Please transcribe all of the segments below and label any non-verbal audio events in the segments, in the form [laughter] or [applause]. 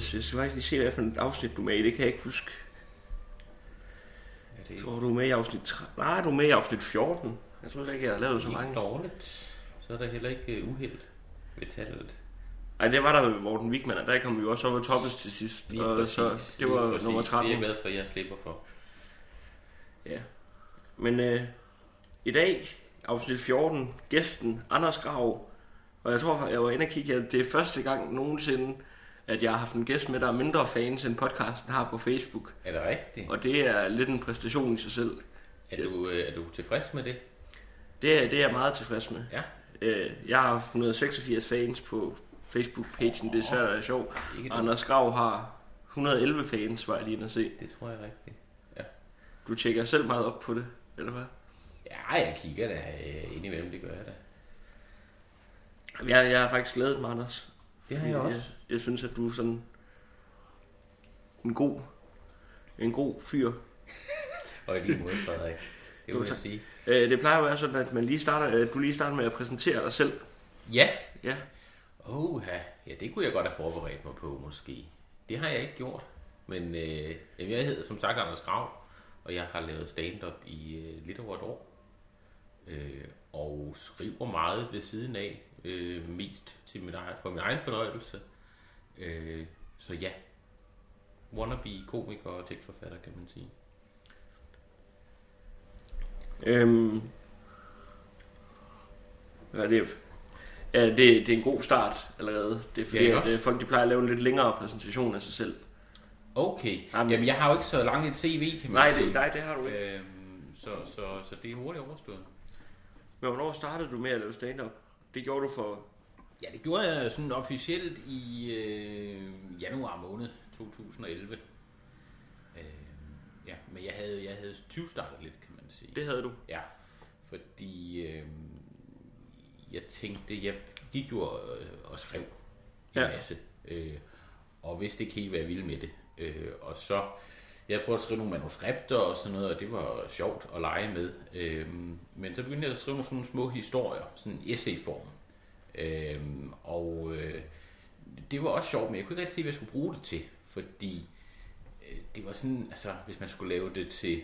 Jeg, jeg skal faktisk lige se, hvad for et afsnit du er med i. Det kan jeg ikke huske. Ja, det er tror, du er med i afsnit 3. Nej, du er med i afsnit 14. Jeg tror ikke, jeg har lavet så ikke mange. dårligt. Så er der heller ikke uh, uheld ved tallet. Nej, det var der med Morten Wigman, og der kom vi jo også op og toppes til sidst. Lige og præcis. så, det var præcis. nummer 13. Det er jeg glad for, at jeg slipper for. Ja. Men øh, i dag, afsnit 14, gæsten Anders Grav. Og jeg tror, jeg var inde og kigge, at det er første gang nogensinde, at jeg har haft en gæst med, der er mindre fans, end podcasten har på Facebook. Er det rigtigt? Og det er lidt en præstation i sig selv. Er du, øh, er du tilfreds med det? Det er, det er jeg meget tilfreds med. Ja. Øh, jeg har 186 fans på Facebook-pagen, det er svært at være sjov. Ikke Og? Anders Grav har 111 fans, var jeg lige inde at se. Det tror jeg er rigtigt. Du tjekker selv meget op på det, eller hvad? Ja, jeg kigger da øh, indimellem, det gør jeg da. Jeg, jeg har faktisk glædet mig, Anders. Det har jeg også. Jeg, jeg synes, at du er sådan en god, en god fyr. Og i lige måde, Frederik. Det Jo, må jeg sige. Øh, det plejer at være sådan, at man lige starter, at du lige starter med at præsentere dig selv. Ja. Ja. Oh, ja, det kunne jeg godt have forberedt mig på, måske. Det har jeg ikke gjort. Men øh, jeg hedder som sagt Anders Grav, og jeg har lavet stand-up i øh, lidt over et år. Øh, og skriver meget ved siden af, øh, mest til min egen, for min egen fornøjelse. Øh, så ja, wannabe komiker og tekstforfatter, kan man sige. Øhm, hvad er det? Ja, det, det er en god start allerede. Det er fordi, Ja, at, øh, folk de plejer at lave en lidt længere præsentation af sig selv. Okay, Jamen- jamen jeg har jo ikke så langt et CV, kan man Nej, sige. det, nej, det har du ikke. Øhm, så, så, så det er hurtigt overstået. Men hvornår startede du med at lave stand-up? Det gjorde du for... Ja, det gjorde jeg sådan officielt i øh, januar måned 2011. Øh, ja, men jeg havde, jeg havde 20 startet lidt, kan man sige. Det havde du. Ja, fordi øh, jeg tænkte, jeg gik jo og, og skrev en Ja. masse, øh, og vidste ikke helt, hvad jeg ville med det. Øh, og så, jeg prøvede at skrive nogle manuskripter og sådan noget, og det var sjovt at lege med. Øh, men så begyndte jeg at skrive nogle, sådan nogle små historier, sådan en essayform. Øh, og øh, det var også sjovt, men jeg kunne ikke rigtig se, hvad jeg skulle bruge det til, fordi øh, det var sådan, altså hvis man skulle lave det til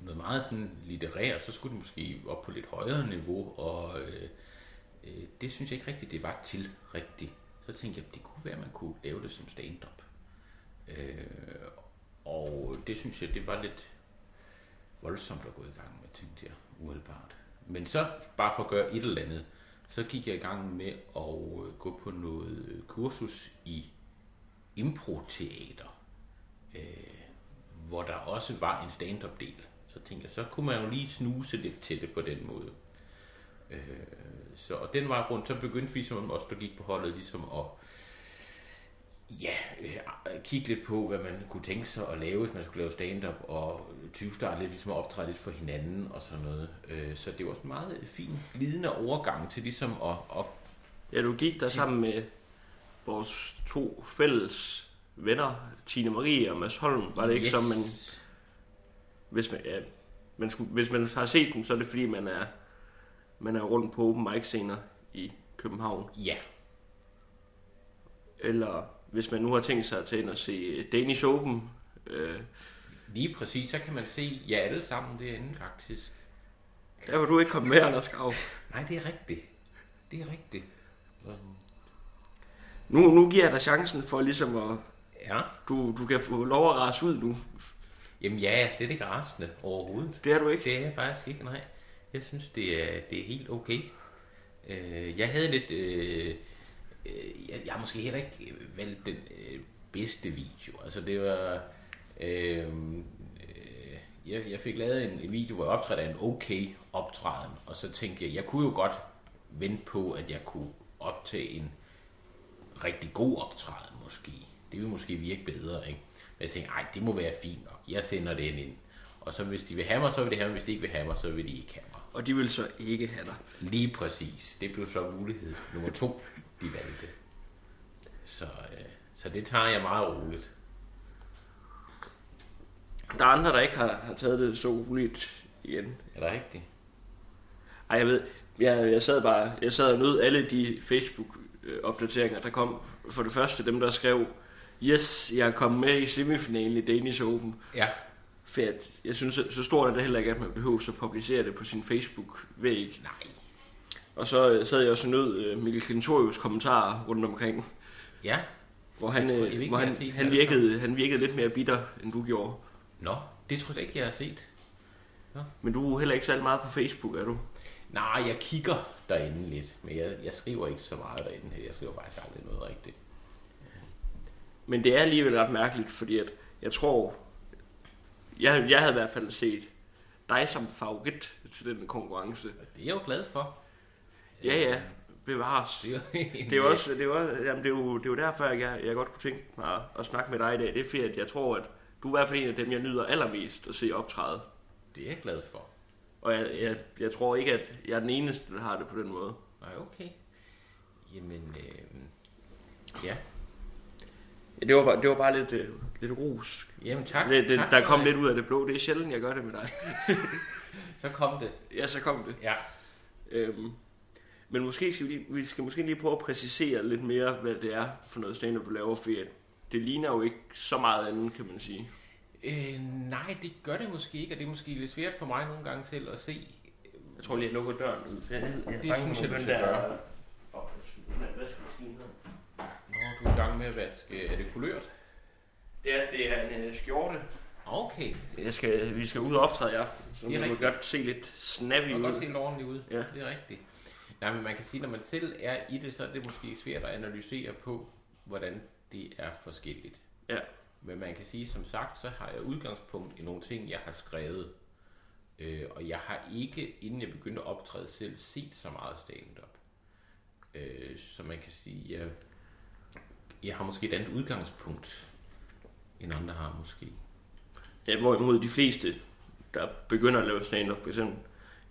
noget meget sådan litterært, så skulle det måske op på lidt højere niveau, og øh, øh, det synes jeg ikke rigtigt, det var til rigtigt. Så tænkte jeg, det kunne være, at man kunne lave det som stand-up. Øh, og det synes jeg, det var lidt voldsomt at gå i gang med, tænkte jeg, umiddelbart. Men så, bare for at gøre et eller andet, så gik jeg i gang med at øh, gå på noget øh, kursus i improteater, øh, hvor der også var en stand-up del. Så tænkte jeg, så kunne man jo lige snuse lidt til det på den måde. Øh, så og den var rundt, så begyndte vi som også, der gik på holdet, ligesom at ja, øh, kigge lidt på, hvad man kunne tænke sig at lave, hvis man skulle lave stand-up, og 20 starte lidt, ligesom at optræde lidt for hinanden og sådan noget. Øh, så det var sådan en meget fin, glidende overgang til ligesom at, at Ja, du gik der sammen med vores to fælles venner, Tine Marie og Mads Holm. Var det ikke yes. som man, hvis man, ja, man skulle, hvis man har set dem, så er det fordi, man er, man er rundt på open mic scener i København. Ja, Eller hvis man nu har tænkt sig at tage ind og se Danish Open. Øh, lige præcis, så kan man se jer alle sammen derinde faktisk. der var du ikke kommet med, Anders Grav. Nej, det er rigtigt. Det er rigtigt. Nu, nu giver jeg dig chancen for ligesom at... Ja. Du, du kan få lov at rase ud nu. Jamen, jeg er slet ikke rasende overhovedet. Det er du ikke. Det er jeg faktisk ikke, nej. Jeg synes, det er, det er helt okay. Øh, jeg havde lidt... Øh, øh, jeg, jeg har måske heller ikke øh, valgt den øh, bedste video. Altså, det var... Øh, øh, jeg, jeg fik lavet en, en video, hvor jeg optrådte af en okay optræden, og så tænkte jeg, jeg kunne jo godt vente på, at jeg kunne optage en rigtig god optræden måske. Det ville måske virke bedre, ikke? Men jeg tænkte, ej, det må være fint nok. Jeg sender den ind. Og så hvis de vil have mig, så vil de have mig. Hvis de ikke vil have mig, så vil de ikke have mig. Og de vil så ikke have dig. Lige præcis. Det blev så mulighed nummer to, de valgte. Så, øh, så det tager jeg meget roligt. Der er andre, der ikke har, har taget det så roligt igen. Er det rigtigt? Ej, jeg ved, jeg, jeg sad bare, jeg sad og nød alle de Facebook-opdateringer, der kom. For det første dem, der skrev, Yes, jeg er kommet med i semifinalen i Danish Open. Ja. Fedt. Jeg synes, så stort er det heller ikke, at man behøver at publicere det på sin Facebook-væg. Nej. Og så øh, sad jeg også og nød øh, Mikkel Kentorius kommentarer rundt omkring, Ja. hvor han, Jeg tror- jeg hvor jeg han, set han, virkede, han virkede lidt mere bitter, end du gjorde. Nå, det tror jeg ikke, jeg har set. Men du er heller ikke særlig meget på Facebook, er du? Nej, jeg kigger derinde lidt, men jeg, jeg skriver ikke så meget derinde. Jeg skriver faktisk aldrig noget rigtigt. Men det er alligevel ret mærkeligt, fordi at jeg tror, jeg, jeg havde i hvert fald set dig som favorit til den konkurrence. Det er jeg jo glad for. Ja, ja, bevares. Det er jo [laughs] Det er også, det er jo, jamen det er jo, det er jo derfor, jeg, jeg godt kunne tænke mig at, at snakke med dig i dag. Det er fordi, at jeg tror, at du er i hvert fald en af dem, jeg nyder allermest at se optræde. Det er jeg glad for. Og jeg, jeg, jeg tror ikke, at jeg er den eneste, der har det på den måde. Nej, okay. Jamen, øh, ja. Ja, det var bare, det var bare lidt, øh, lidt rus. Jamen tak. Lidt, det, tak der kom lidt ud af det blå. Det er sjældent, jeg gør det med dig. [laughs] Så kom det. Ja, så kom det. Ja. Øhm, men måske skal vi, lige, vi skal måske lige prøve at præcisere lidt mere, hvad det er for noget stand du laver, for det ligner jo ikke så meget andet, kan man sige. Øh, nej, det gør det måske ikke, og det er måske lidt svært for mig nogle gange selv at se. Jeg tror lige, jeg lukker døren. Jeg, jeg, Det synes jeg, du skal gøre. Åh, vaskemaskinen her. Du er i gang med at vaske. Er det kulørt? Det er, det er en uh, skjorte. Okay. Jeg skal, vi skal ud og optræde i aften, så Det er det må rigtigt. godt se lidt snappy Det ud. godt se ordentligt ud. Ja. Det er rigtigt. Nej, men man kan sige, når man selv er i det, så er det måske svært at analysere på, hvordan det er forskelligt. Ja. Men man kan sige, som sagt, så har jeg udgangspunkt i nogle ting, jeg har skrevet. Øh, og jeg har ikke, inden jeg begyndte at optræde selv, set så meget stand-up. Øh, så man kan sige, jeg, jeg har måske et andet udgangspunkt, end andre har måske. Ja, hvorimod de fleste, der begynder at lave stand-up, for eksempel,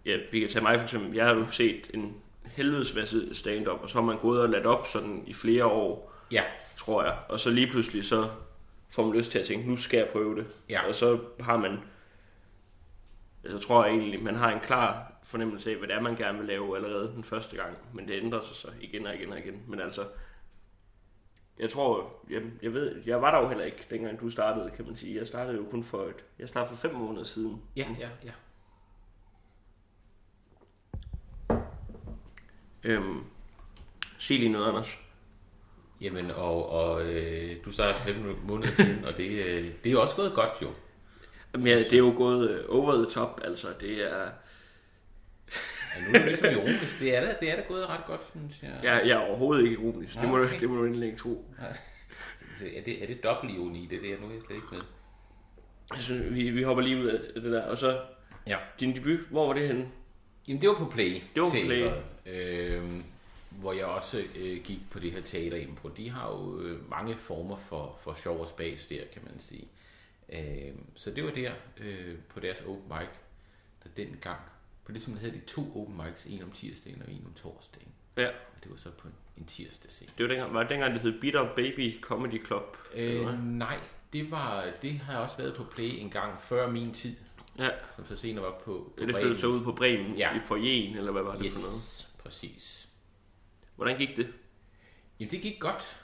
ja, vi kan tage mig for eksempel, jeg har jo set en helvedes masse stand-up, og så har man gået og ladt op sådan i flere år, Ja, tror jeg, og så lige pludselig så får man lyst til at tænke, nu skal jeg prøve det. Ja. Og så har man, så tror jeg egentlig, man har en klar fornemmelse af, hvad det er, man gerne vil lave allerede den første gang, men det ændrer sig så igen og igen og igen. Men altså, jeg tror, jeg, jeg ved, jeg var der jo heller ikke, dengang du startede, kan man sige. Jeg startede jo kun for et, jeg startede for fem måneder siden. ja, ja, ja. Øhm, sig lige noget, Anders. Jamen, og, og øh, du startede for fem måneder siden, og det, øh, det er jo også gået godt jo. Jamen, ja, det er jo gået øh, over the top, altså. Det er, nu er det ligesom ironisk. Det er da, det er da gået ret godt, synes jeg. jeg, jeg er overhovedet ikke ironisk. Det må, Okay. du, det må du endelig ikke tro. Er det, er det dobbelt ironi, det der? Nu er jeg slet ikke med. Altså, vi, vi hopper lige ud af det der. Og så, Ja. din debut, hvor var det henne? Jamen, det var på Play. Det var på teatret, Øh, hvor jeg også øh, gik på det her teaterimpro. De har jo øh, mange former for, for sjov og spas der, kan man sige. Øh, så det var der øh, på deres open mic, der dengang, på det som havde de to open mics, en om tirsdagen og en om torsdagen. Ja, Og det var så på en, en tirsdag scene. det var dengang, var det dengang, det hed Bitter Baby Comedy Club. Øh, nej, det, var, det har jeg også været på Play en gang før min tid, Ja, som så senere var på, på det flyttede så ud på Bremen Ja. i forjen, eller hvad var det yes, for noget? præcis. Hvordan gik det? Jamen, det gik godt.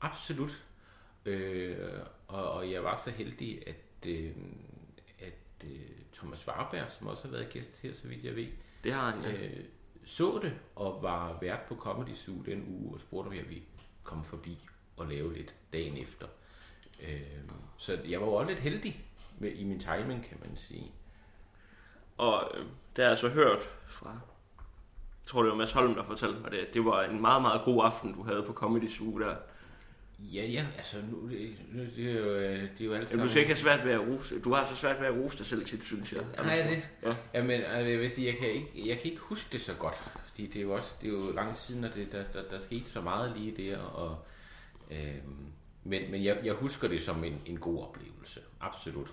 Absolut. Øh, og, og jeg var så heldig, at, øh, at øh, Thomas Warberg, som også har været gæst her, så vidt jeg ved, Det har han, ja. øh, så det og var vært på Comedy Zoo den uge og spurgte, om jeg ville komme forbi og lave lidt dagen efter. Øh, så jeg var jo også lidt heldig med, i min timing, kan man sige. Og øh, det har jeg så hørt fra, jeg tror det var Mads Holm, der fortalte mig det, at det var en meget, meget god aften, du havde på Comedy Zoo der. Ja, ja, altså nu, det, nu, det, er, jo, øh, det er jo alt Jamen, du skal ikke have svært ved at rose. Du har så svært ved at rose dig selv tit, synes jeg. Nej, det. Ja. Jamen, altså, jeg, vil sige, jeg, kan ikke, jeg kan ikke huske det så godt, fordi det er jo også det er jo lang siden, og det, der, der, der skete så meget lige der, og, øhm, men, men jeg, jeg husker det som en, en god oplevelse, absolut.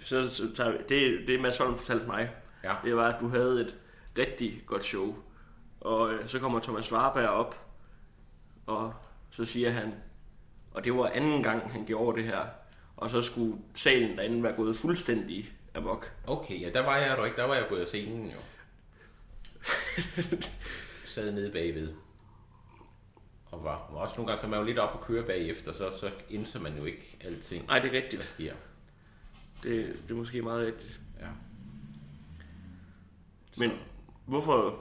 Så, så tager vi, det, det Mads Holm fortalte mig, Ja, det var, at du havde et rigtig godt show. Og øh, så kommer Thomas Warberg op, og så siger han, og det var anden gang, han gjorde det her, og så skulle salen derinde være gået fuldstændig amok. okay, ja, der var jeg jo ikke, der var jeg gået af scenen jo. [laughs] Sad nede bagved. og var, var også nogle gange, så man jo lidt op og køre bagefter, så, så indser man jo ikke alting, Nej, det er der rigtigt. sker. Det, det er måske meget rigtigt. Ja. Men hvorfor,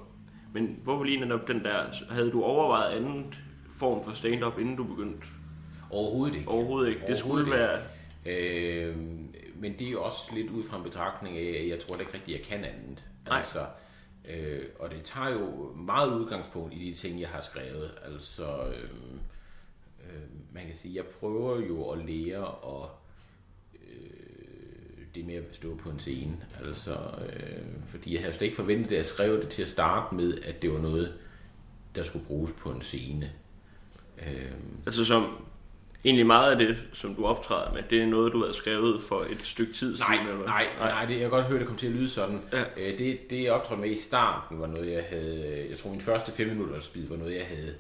men hvorfor lige netop den der, havde du overvejet anden form for stand-up, inden du begyndte? Overhovedet ikke. Overhovedet ikke. Det skulle Overhovedet være... Øh, men det er jo også lidt ud fra en betragtning af, at jeg tror da ikke rigtigt, jeg kan andet. Nej. Altså, øh, og det tager jo meget udgangspunkt i de ting, jeg har skrevet. Altså, øh, øh, man kan sige, jeg prøver jo at lære og øh, det med at stå på en scene. Altså, øh, fordi jeg havde slet ikke forventet, at jeg skrev det til at starte med, at det var noget, der skulle bruges på en scene. Øh, Altså som... Egentlig meget af det, som du optræder med, det er noget, du har skrevet for et stykke tid Nej, siden, eller hvad? nej, nej, det, jeg kan godt høre, det kom til at lyde sådan. Ja. Øh, det, det jeg optrådte med i starten var noget, jeg havde... Jeg tror, min første 5 minutters speed var noget, jeg havde...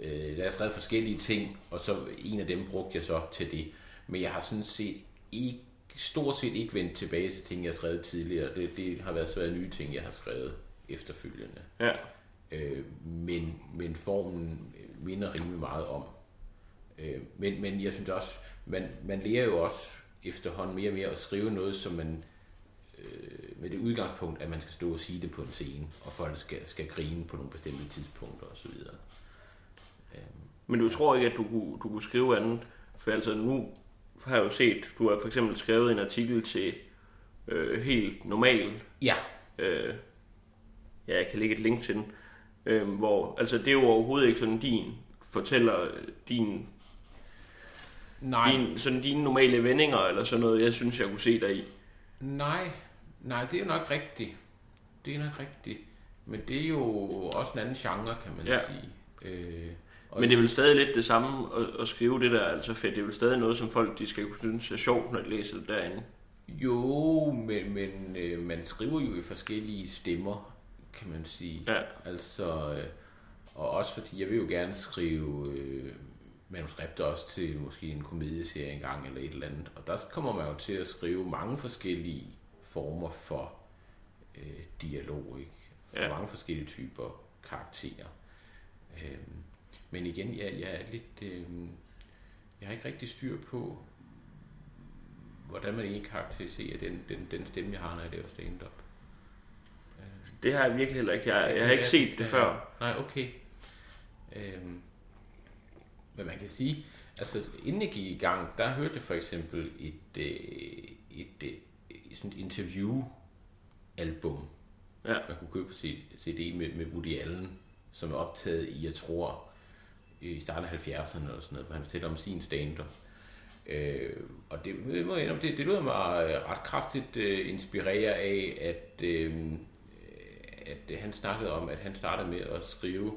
Øh, der jeg skrevet forskellige ting, og så en af dem brugte jeg så til det. Men jeg har sådan set ikke, stort set ikke vendt tilbage til ting, jeg har skrevet tidligere. Det, det har været svært nye ting, jeg har skrevet efterfølgende. Ja. Øh, men, men formen minder rimelig meget om. Øh, men, men jeg synes også, man, man lærer jo også efterhånden mere og mere at skrive noget, som man øh, med det udgangspunkt, at man skal stå og sige det på en scene, og folk skal, skal grine på nogle bestemte tidspunkter osv. Øh, Men du tror ikke, at du kunne, du kunne skrive andet? For altså nu har jeg jo set, du har for eksempel skrevet en artikel til øh, helt normal. ja, Øh, ja, jeg kan lægge et link til den. Øh, hvor, altså det er jo overhovedet ikke sådan din fortæller din, nej, din, sådan dine normale vendinger, eller sådan noget, jeg synes, jeg kunne se dig i. nej, nej, det er jo nok rigtigt. Det er nok rigtigt. Men det er jo også en anden genre, kan man Ja. sige. Øh, og Men det er vel stadig lidt det samme at, at skrive det der, altså fedt. Det er vel stadig noget, som folk de skal kunne synes er sjovt, når de læser det derinde. Jo, men, men øh, man skriver jo i forskellige stemmer, kan man sige. Ja. Altså, øh, og også fordi jeg vil jo gerne skrive øh, manuskripter også til måske en komedieserie engang eller et eller andet. Og der kommer man jo til at skrive mange forskellige former for øh, dialog, ikke? For Ja. mange forskellige typer karakterer. Øh, men igen, jeg, jeg er lidt... Øh, jeg har ikke rigtig styr på, hvordan man egentlig karakteriserer den, den, den stemme, jeg har, når jeg laver stand-up. Det har jeg virkelig heller ikke. Jeg, jeg har ikke set det før. Nej, okay. Øhm, men man kan sige, altså inden jeg gik i gang, der hørte jeg for eksempel et, øh, et, et, et sådan et interview-album, Ja. man kunne købe på CD med, med Woody Allen, som er optaget i, jeg tror, i starten af 70'erne eller sådan noget, hvor han fortæller om sin stand-up. Øh, og det, må jeg indrømme, det, det lyder mig øh, ret kraftigt øh, inspirere af, at, øh, at øh, han snakkede om, at han startede med at skrive,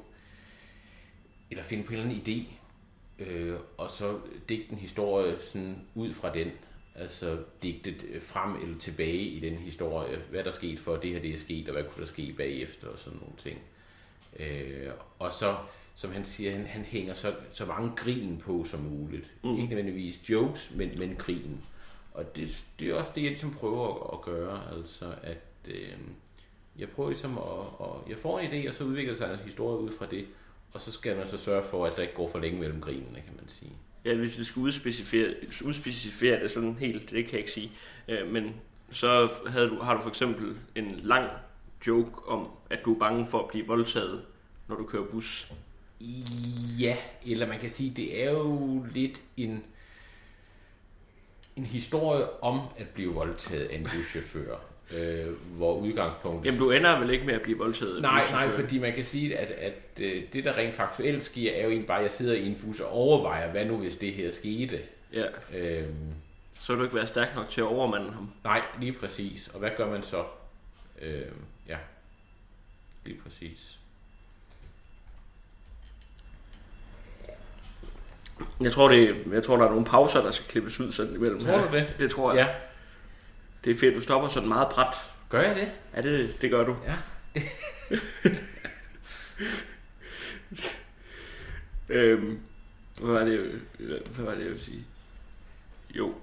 eller finde på en eller anden idé, øh, og så digte en historie sådan ud fra den. Altså digtet øh, frem eller tilbage i den historie, hvad der skete for, det her det er sket, og hvad kunne der ske bagefter, og sådan nogle ting. Øh, og så, som han siger, han, han hænger så, så mange grin på som muligt. Mm. Ikke nødvendigvis jokes, men, men grin. Og det, det er også det, jeg ligesom prøver at, at gøre. Altså, at øh, jeg prøver ligesom at, at, jeg får en idé, og så udvikler sig en historie ud fra det. Og så skal man så sørge for, at der ikke går for længe mellem grinene, kan man sige. Ja, hvis vi skal udspecificere, udspecificere det sådan helt, det kan jeg ikke sige. Øh, men så havde du, har du for eksempel en lang joke om, at du er bange for at blive voldtaget, når du kører bus. Ja, eller man kan sige, det er jo lidt en, en historie om at blive voldtaget af en buschauffør, øh, hvor udgangspunktet... Jamen, du ender vel ikke med at blive voldtaget? Nej, nej, fordi man kan sige, at, at øh, det, der rent faktuelt sker, er jo egentlig bare, at jeg sidder i en bus og overvejer, hvad nu hvis det her skete. Ja, Øhm, så vil du ikke være stærk nok til at overmande ham. nej, lige præcis. Og hvad gør man så? Øhm, ja, lige præcis. Jeg tror, det, jeg tror, der er nogle pauser, der skal klippes ud sådan imellem. Tror du det? Det tror jeg. Ja, Det er fedt, du stopper sådan meget bræt. gør jeg det? Ja, det, det gør du. Ja. [laughs] Øhm, hvad var det, hvad var det, jeg ville sige? Jo.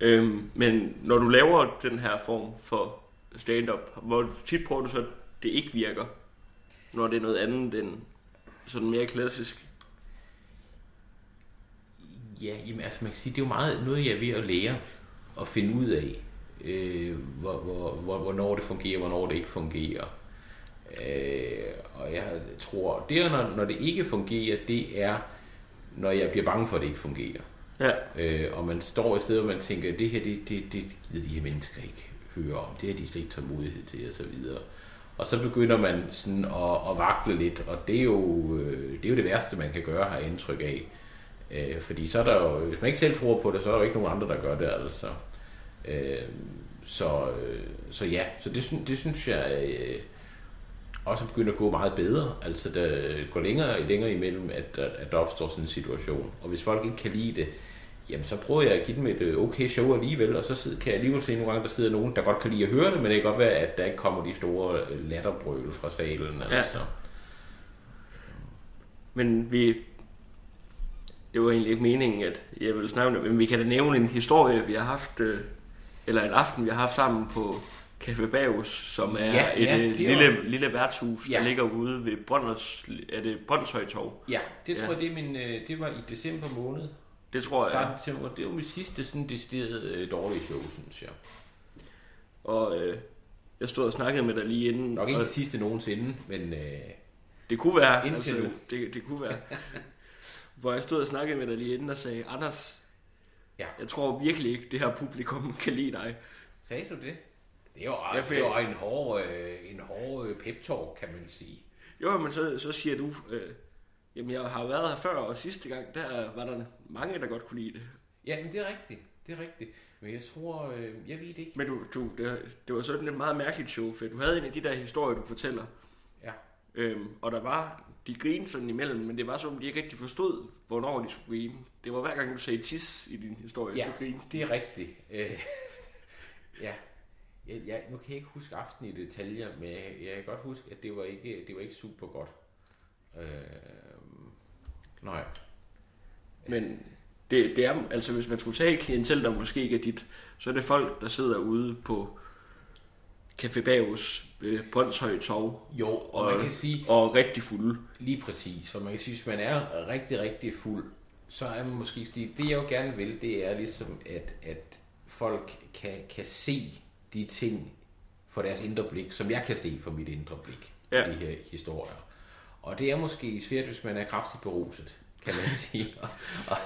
Øhm, men når du laver den her form for stand-up, hvor tit prøver du så, at det ikke virker? Når det er noget andet end sådan mere klassisk? Ja, jamen altså man kan sige, det er jo meget noget, jeg er ved at lære og finde ud af, øh, hvor, hvor, hvor, hvornår det fungerer, hvornår det ikke fungerer. Øh, og jeg tror, det når, når det ikke fungerer, det er, når jeg bliver bange for, at det ikke fungerer. Ja, Øh, og man står et sted, hvor man tænker, det her, det, det, det gider de her mennesker ikke høre om. Det har de slet ikke tålmodighed til, og så videre. Og så begynder man sådan at, at vakle lidt, og det er, jo, øh, det er jo det værste, man kan gøre, har indtryk af. Øh, fordi så er der jo, hvis man ikke selv tror på det, så er der jo ikke nogen andre, der gør det, altså. Øh, så, øh, så ja, så det, synes- det synes jeg øh, også begynder at gå meget bedre. Altså, der går længere og længere imellem, at, at, at der opstår sådan en situation. Og hvis folk ikke kan lide det, jamen så prøver jeg at give dem et øh, okay show alligevel, og så sidder, kan jeg alligevel se nogle gange, der sidder nogen, der godt kan lide at høre det, men det kan godt være, at der ikke kommer de store øh, latterbrøl fra salen. Ja. Altså. men vi... Det var egentlig ikke meningen, at jeg ville snakke om det, men vi kan da nævne en historie, vi har haft, øh, eller en aften, vi har haft sammen på Café Bagus, som er Ja, et ja, øh, det var- lille, lille værtshus, der Ja. ligger ude ved Brønders, er det Brøndshøj Torv? Ja, det Ja. tror jeg, det, er min, øh, det var i december måned. Det tror jeg. Af december. Det var mit sidste sådan decideret øh, dårlige show, synes jeg. Og øh, jeg stod og snakkede med dig lige inden. Nok ikke og det sidste nogensinde, men øh, det kunne være. Indtil nu. Det, det kunne være. [laughs] Hvor jeg stod og snakkede med dig lige inden og sagde, Anders, ja. jeg tror virkelig ikke, det her publikum [laughs] kan lide dig. Sagde du det? Det var, Ja, for det var en hård, øh, en hård øh, pep-talk, kan man sige. Jo, men så, så siger du, øh, jamen jeg har været her før, og sidste gang, der var der mange, der godt kunne lide det. Ja, men det er rigtigt. Det er rigtigt. Men jeg tror, øh, jeg ved det ikke. Men du, du, det, det var sådan et meget mærkeligt show, for du havde en af de der historier, du fortæller. Ja. Øhm, og der var, de grinede sådan imellem, men det var som, de ikke rigtig forstod, hvornår de skulle grine. Det var hver gang, du sagde tis i din historie, Ja, så grinede det er rigtigt. Øh, [laughs] ja. Jeg, jeg, nu kan jeg ikke huske aften i detaljer, men jeg, jeg kan godt huske, at det var ikke, det var ikke super godt. Øh, nej. Men det, det er, altså hvis man skulle tage et klientel, der måske ikke er dit, så er det folk, der sidder ude på Café Bagus ved Brøndshøj Torv Jo, og man kan sige, og rigtig fulde. Lige præcis, for man kan sige, hvis man er rigtig, rigtig fuld, så er man måske, fordi det jeg jo gerne vil, det er ligesom, at, at folk kan, kan se de ting for deres indre blik, som jeg kan se for mit indre blik, Ja. de her historier. Og det er måske svært, hvis man er kraftigt beruset, kan man [laughs] sige, og, og,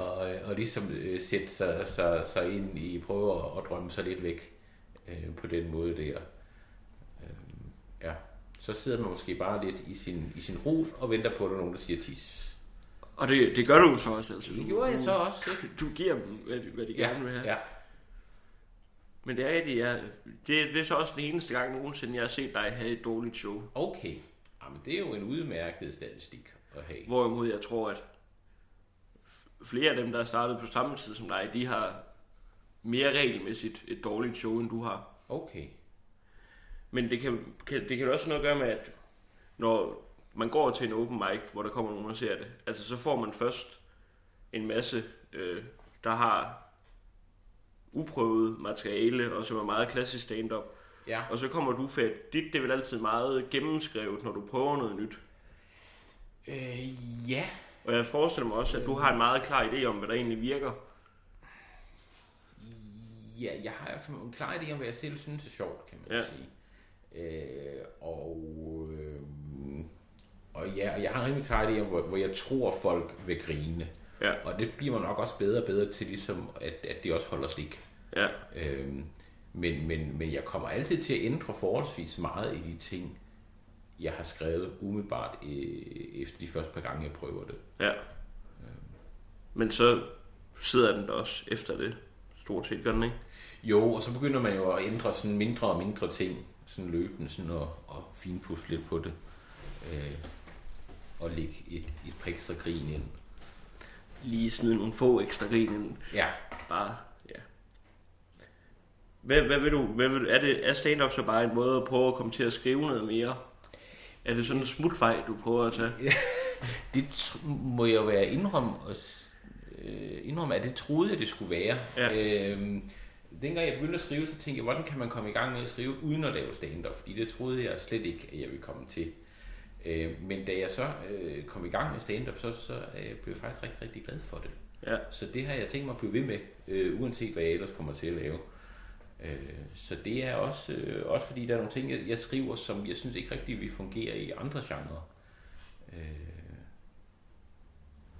og, og ligesom øh, sætte sig, sig, sig ind i, prøve at, at drømme sig lidt væk øh, på den måde der. Øh, ja så sidder man måske bare lidt i sin, i sin rus og venter på, at der er nogen, der siger tis. Og det, det gør du så også. Altså. Det gjorde jeg så også. ikke? [laughs] Du giver dem, hvad, de- hvad de Ja, gerne vil have. ja. Men det er rigtigt, ja. Det, det er så også den eneste gang nogensinde, jeg har set dig have et dårligt show. Okay. Jamen, det er jo en udmærket statistik at have. Hvorimod jeg tror, at flere af dem, der er startet på samme tid som dig, de har mere regelmæssigt et dårligt show, end du har. Okay. Men det kan, kan, det kan også noget gøre med, at når man går til en open mic, hvor der kommer nogen og ser det, altså så får man først en masse, øh, der har uprøvet materiale, og som er meget klassisk stand-up. Ja. Og så kommer du for, at dit det er vel altid meget gennemskrevet, når du prøver noget nyt. Øh, ja. Og jeg forestiller mig også, at du har en meget klar idé om, hvad der egentlig virker. Ja, jeg har en klar idé om, hvad jeg selv synes er sjovt, kan man Ja. sige. Øh, og, øh, og ja, og jeg har en rimelig klar idé om, hvor, hvor jeg tror, folk vil grine. Ja, Og det bliver man nok også bedre og bedre til, ligesom, at, at det også holder stik. ja, Øhm, men, men, men jeg kommer altid til at ændre forholdsvis meget i de ting, jeg har skrevet umiddelbart øh, efter de første par gange, jeg prøver det. ja. Men så sidder den der også efter det, stort set, gør den ikke? Jo, og så begynder man jo at ændre sådan mindre og mindre ting, sådan løbende, sådan og, og finpudse lidt på det. Øh, og lægge et, et par ekstra grin ind. Lige smide nogle få ekstra grin ind. Ja, Bare, ja. Hvad, hvad vil du, hvad vil, er, det, er stand-up så bare en måde at prøve at komme til at skrive noget mere? Er det sådan en smutvej, du prøver at tage? [laughs] det må jeg jo være indrømme, og, s- øh, indrømme, at det troede jeg, det skulle være. Ja. Øhm, dengang jeg begyndte at skrive, så tænkte jeg, hvordan kan man komme i gang med at skrive uden at lave stand-up? Fordi det troede jeg slet ikke, at jeg ville komme til. Øh, men da jeg så øh, kom i gang med stand-up, så, så øh, blev jeg faktisk rigtig, rigtig glad for det. Ja. Så det har jeg tænkt mig at blive ved med, øh, uanset hvad jeg ellers kommer til at lave. Øh, så det er også, øh, også fordi, der er nogle ting, jeg, jeg skriver, som jeg synes ikke rigtig vil fungere i andre genrer. Øh,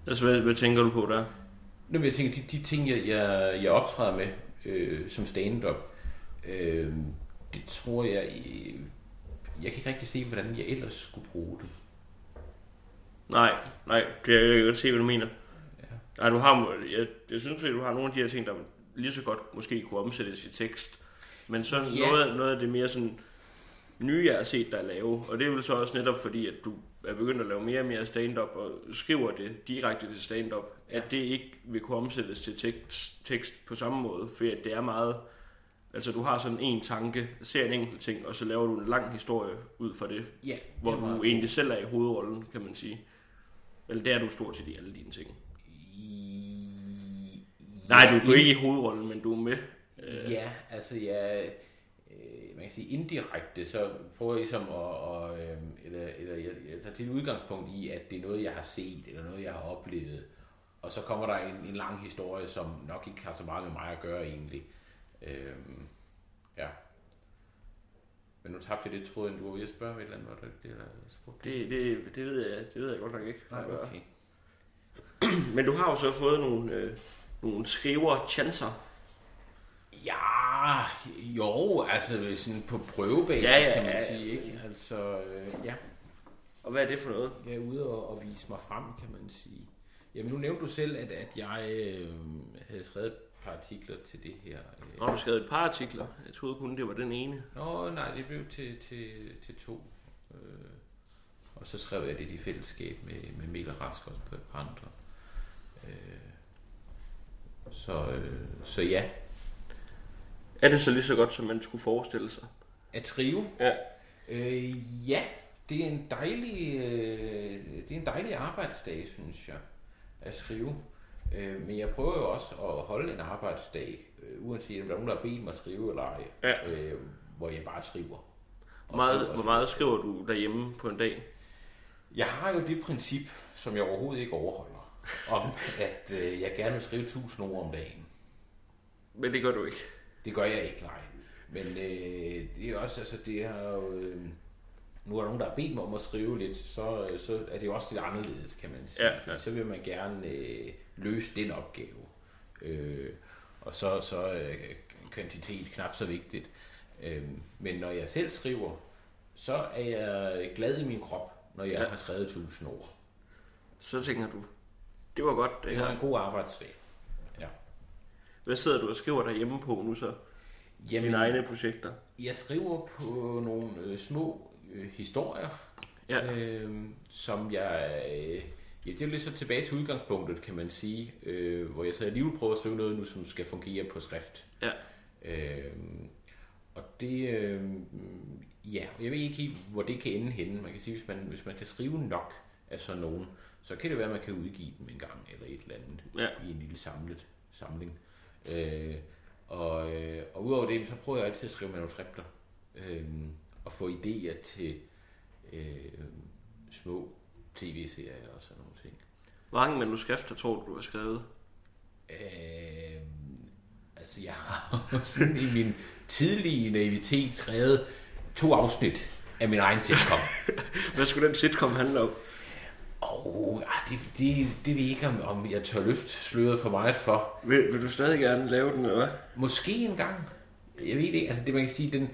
Altså, hvad, hvad tænker du på der? Nå, men jeg tænker, de, de ting, jeg, jeg, jeg optræder med øh, som stand-up, øh, det tror jeg... Øh, jeg kan ikke rigtig se, hvordan jeg ellers skulle bruge det. Nej, nej, det jeg kan godt se, hvad du mener. Ja. Nej, du har, jeg, jeg synes, at du har nogle af de her ting, der lige så godt måske kunne omsættes i tekst. Men så Ja. noget, noget af det mere sådan nye, jeg har set dig lave, og det er vel så også netop fordi, at du er begyndt at lave mere og mere stand-up, og skriver det direkte til stand-up, Ja. at det ikke vil kunne omsættes til tekst, tekst på samme måde, for det er meget, altså du har sådan en tanke, ser en enkelt ting, og så laver du en lang historie ud fra det, Ja, hvor det du egentlig selv er i hovedrollen, kan man sige. Eller det er du stort set i alle dine ting. I- Nej, ja, du, du er ikke i hovedrollen, men du er med. Øh, Ja, altså jeg, øh, man kan sige indirekte, så prøver jeg ligesom at, og, øh, eller, eller jeg, jeg tager til udgangspunkt i, at det er noget, jeg har set, eller noget, jeg har oplevet. Og så kommer der en, en lang historie, som nok ikke har så meget med mig at gøre egentlig. Øh, ja. Men nu tabte jeg det tråden, du var ved at spørge et eller andet, var det det, der spurgte? det, det, det, ved jeg, det ved jeg godt nok ikke. Nej, okay. Men du har jo så fået nogle, øh, nogle skriver chancer. Ja, jo, altså sådan på prøvebasis, Ja, ja, kan man ja, ja. sige, ikke? Altså, øh, ja. Og hvad er det for noget? Jeg er ude og, og vise mig frem, kan man sige. Jamen nu nævnte du selv, at, at jeg øh, havde skrevet et par artikler til det her. Øh. Nå, du skrevet et par artikler. Jeg troede kun, det var den ene. Nå, nej, det blev til, til, til to. Øh, og så skrev jeg det i fællesskab med, med Mikkel Rask også på et par andre. Øh, så, øh, så ja, Er det så lige så godt, som man skulle forestille sig? at trive. Ja. Øh, ja, det er en dejlig, øh, det er en dejlig arbejdsdag, synes jeg, at skrive. Øh, men jeg prøver jo også at holde en arbejdsdag, øh, uanset om der er nogen, der har bedt mig at skrive eller ej, Ja. øh, hvor jeg bare skriver. Hvor meget, skriver hvor meget skriver du derhjemme på en dag? Jeg har jo det princip, som jeg overhovedet ikke overholder, om at øh, jeg gerne vil skrive 1000 ord om dagen. Men det gør du ikke. Det gør jeg ikke, nej. Men øh, det er også, altså det har jo... Øh, nu er der nogen, der har bedt mig om at skrive lidt, så, så er det jo også lidt anderledes, kan man sige. Ja, ja. Så vil man gerne øh, løse den opgave. Øh, og så, så øh, kvantitet knap så vigtigt. Øh, men når jeg selv skriver, så er jeg glad i min krop, når jeg Ja. har skrevet 1000 ord. Så tænker du, det var godt. Det Det her. en god arbejdsdag. Hvad sidder du og skriver derhjemme på nu så? Jamen, Dine egne projekter? Jeg skriver på nogle øh, små øh, historier, Ja. øh, som jeg... Øh, ja, det er lidt så tilbage til udgangspunktet, kan man sige, øh, hvor jeg så alligevel prøver at skrive noget nu, som skal fungere på skrift. Ja. Øh, og det... Øh, ja, jeg ved ikke helt, hvor det kan ende henne. Man kan sige, hvis man, hvis man kan skrive nok af sådan nogen, så kan det være, at man kan udgive dem en gang, eller et eller andet, Ja. i en lille samlet samling. Øh, og, øh, og udover det, så prøver jeg altid at skrive manuskripter, øh, og få idéer til øh, små tv-serier og sådan nogle ting. Hvor mange manuskrifter tror du, du har skrevet? Øh, altså, jeg har sådan i min tidlige naivitet skrevet to afsnit af min egen sitcom. [laughs] Hvad skulle den sitcom handle om? Og ah, det, det, det ved jeg ikke, om, om jeg tør løfte sløret for meget for. Vil, vil du stadig gerne lave den, eller hvad? Måske en gang. Jeg ved det ikke. Altså, det man kan sige, den...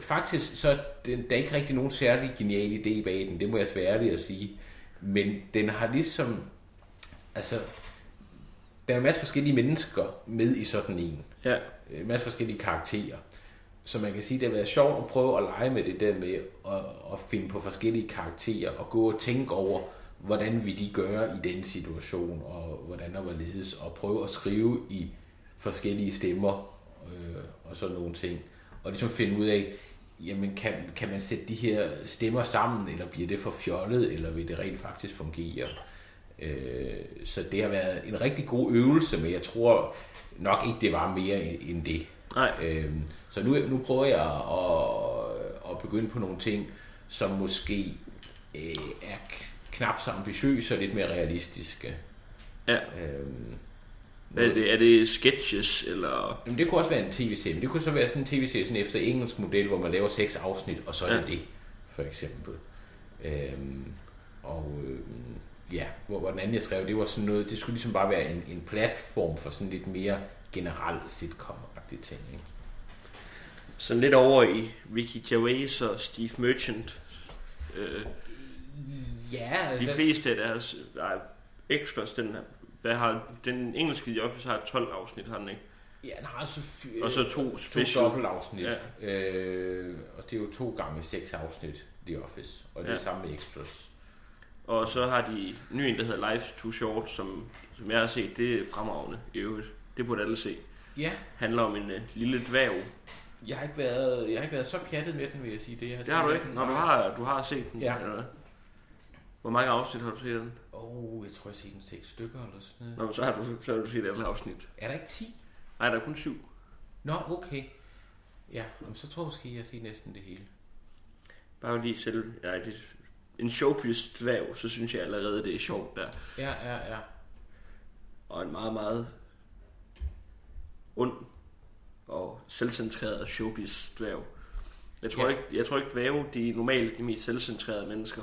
Faktisk, så den, der er ikke rigtig nogen særlig genial idé bag den. Det må jeg være ærlig at sige. Men den har ligesom... Altså, der er en masse forskellige mennesker med i sådan en. Ja. En masse forskellige karakterer. Så man kan sige, det har været sjovt at prøve at lege med det der med at, at finde på forskellige karakterer og gå og tænke over, hvordan vi de gøre i den situation, og hvordan der var ledes, og prøve at skrive i forskellige stemmer øh, og sådan nogle ting. Og ligesom finde ud af, jamen kan, kan man sætte de her stemmer sammen, eller bliver det for fjollet, eller vil det rent faktisk fungere? Øh, så det har været en rigtig god øvelse, men jeg tror nok ikke, det var mere end det. Nej. Øhm, så nu, nu prøver jeg at, at begynde på nogle ting, som måske øh, er knap så ambitiøse og lidt mere realistiske. Ja. Øhm, Hvad er det? Er det sketches, eller... Jamen, det kunne også være en tv-serie, men det kunne så være sådan en tv-serie sådan efter engelsk model, hvor man laver seks afsnit, og så er Ja. det det, for eksempel. Øhm, og øhm, ja, hvor, hvor den anden jeg skrev, det var sådan noget, det skulle ligesom bare være en, en platform for sådan lidt mere generel sitcom-agtige ting. Ikke? Sådan lidt over i Ricky Gervais og Steve Merchant. Øh, Ja, de altså, fleste af deres nej, extras, den, hvad har, den engelske The Office har 12 afsnit, har den ikke? ja, den har så, fy- Og så to to special. dobbeltafsnit. Ja. Øh, og det er jo to gange seks afsnit, The Office. Og det er Ja. ja. samme med extras. Og så har de ny en, der hedder Life Too Short, som, som jeg har set, det er fremragende i øvrigt. Det burde alle se. Ja, handler om en uh, lille dværg. jeg har, ikke været, jeg har ikke været så pjattet med den, vil jeg sige. Det, jeg Det har du ikke, når du har, du har set den. Ja. Eller hvad? Hvor mange afsnit har du set den? Åh, oh, jeg tror, jeg har set den seks stykker eller sådan noget. Nå, men så har du, så har du set alle afsnit. Er der ikke 10? Nej, der er kun syv. Nå, okay. Ja, jamen, så tror jeg måske, jeg har set næsten det hele. Bare lige selv. Ja, det, en showbiz dværg, så synes jeg allerede, det er sjovt der. Ja, ja, ja. Og en meget, meget ond og selvcentreret showbiz dværg. Jeg tror, Ja. ikke, jeg tror ikke, dværge de er normalt de mest selvcentrerede mennesker.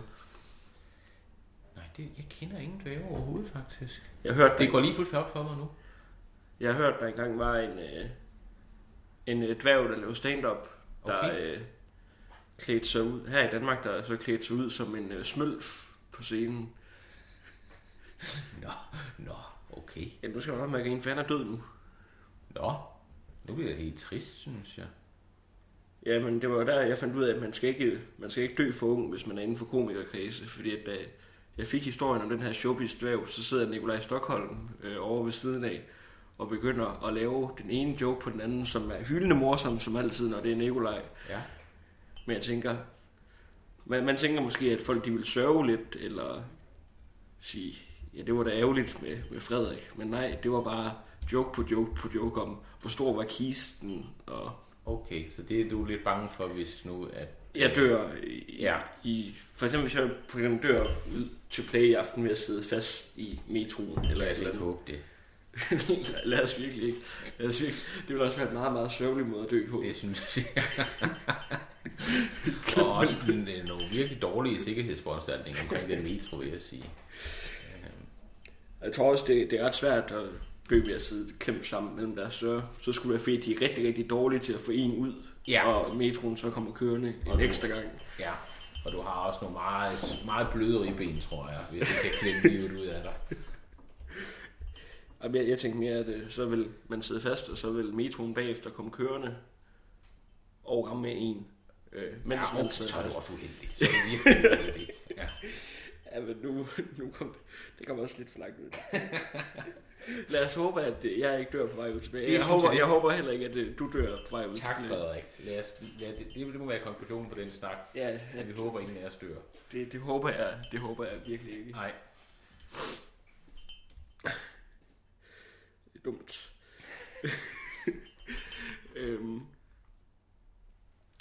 Nej, det, jeg kender ingen dvæve overhovedet, faktisk. Jeg hørt, Det går lige pludselig op for mig nu. Jeg har hørt, der engang var en, øh, en øh, dværg, der lavede stand-up, der Okay. øh, klædte sig ud, her i Danmark, der så klædte sig ud som en øh, smølf på scenen. Nå, nå, okay. Ja, nu skal jeg nok med at grine, for han er død nu. Nå, nu bliver jeg helt trist, synes jeg. Ja, men det var der, jeg fandt ud af, at man skal ikke, man skal ikke dø for ung, hvis man er inden for komikerkredse, fordi at, da jeg fik historien om den her showbiz dværg, så sidder Nikolaj Stockholm øh, over ved siden af, og begynder at lave den ene joke på den anden, som er hyldende morsom, som altid, når det er Nikolaj. Ja. Men jeg tænker, man, man tænker måske, at folk de vil sørge lidt, eller sige, ja, det var da ærgerligt med, med Frederik. Men nej, det var bare joke på joke på joke om, hvor stor var kisten, og Okay, så det er du lidt bange for, hvis nu at... jeg dør i, Ja. i for eksempel hvis jeg for eksempel dør ud til play i aften ved at sidde fast i metroen, eller Lad os ikke håbe det. [laughs] Lad os virkelig ikke. Lad os virkelig. Det vil også være en meget, meget sørgelig måde at dø på. Det synes jeg. [laughs] og også en, en, nogle virkelig dårlige sikkerhedsforanstaltninger omkring den metro, vil jeg sige. Jeg tror også, det, det er ret svært at dø ved at sidde klemt sammen mellem deres døre. Så skulle det være fedt, de er rigtig, rigtig dårlige til at få en ud, Ja. og metroen så kommer kørende en nu- ekstra gang. Ja, og du har også nogle meget, meget bløde ribben, tror jeg, hvis du kan klemme livet ud af dig. [laughs] Jeg, jeg tænkte mere, at øh, så vil man sidde fast, og så vil metroen bagefter komme kørende og ramme med en. Øh, mens Ja, man sidder så er du også uheldig. Så er du uheldig. Ja. [laughs] Ja, men nu, nu kom det, det kommer også lidt for langt ud. [laughs] Lad os håbe, at jeg ikke dør på vej ud. Det Jeg håber, jeg, håber heller ikke, at øh, du dør på vej ud Tak. Frederik. Lad os, ja, det, det, det må være konklusionen på den snak. Ja, At vi håber, ingen af os dør. det, det, håber jeg, det håber jeg virkelig ikke. Nej. Det er dumt. [laughs] øhm,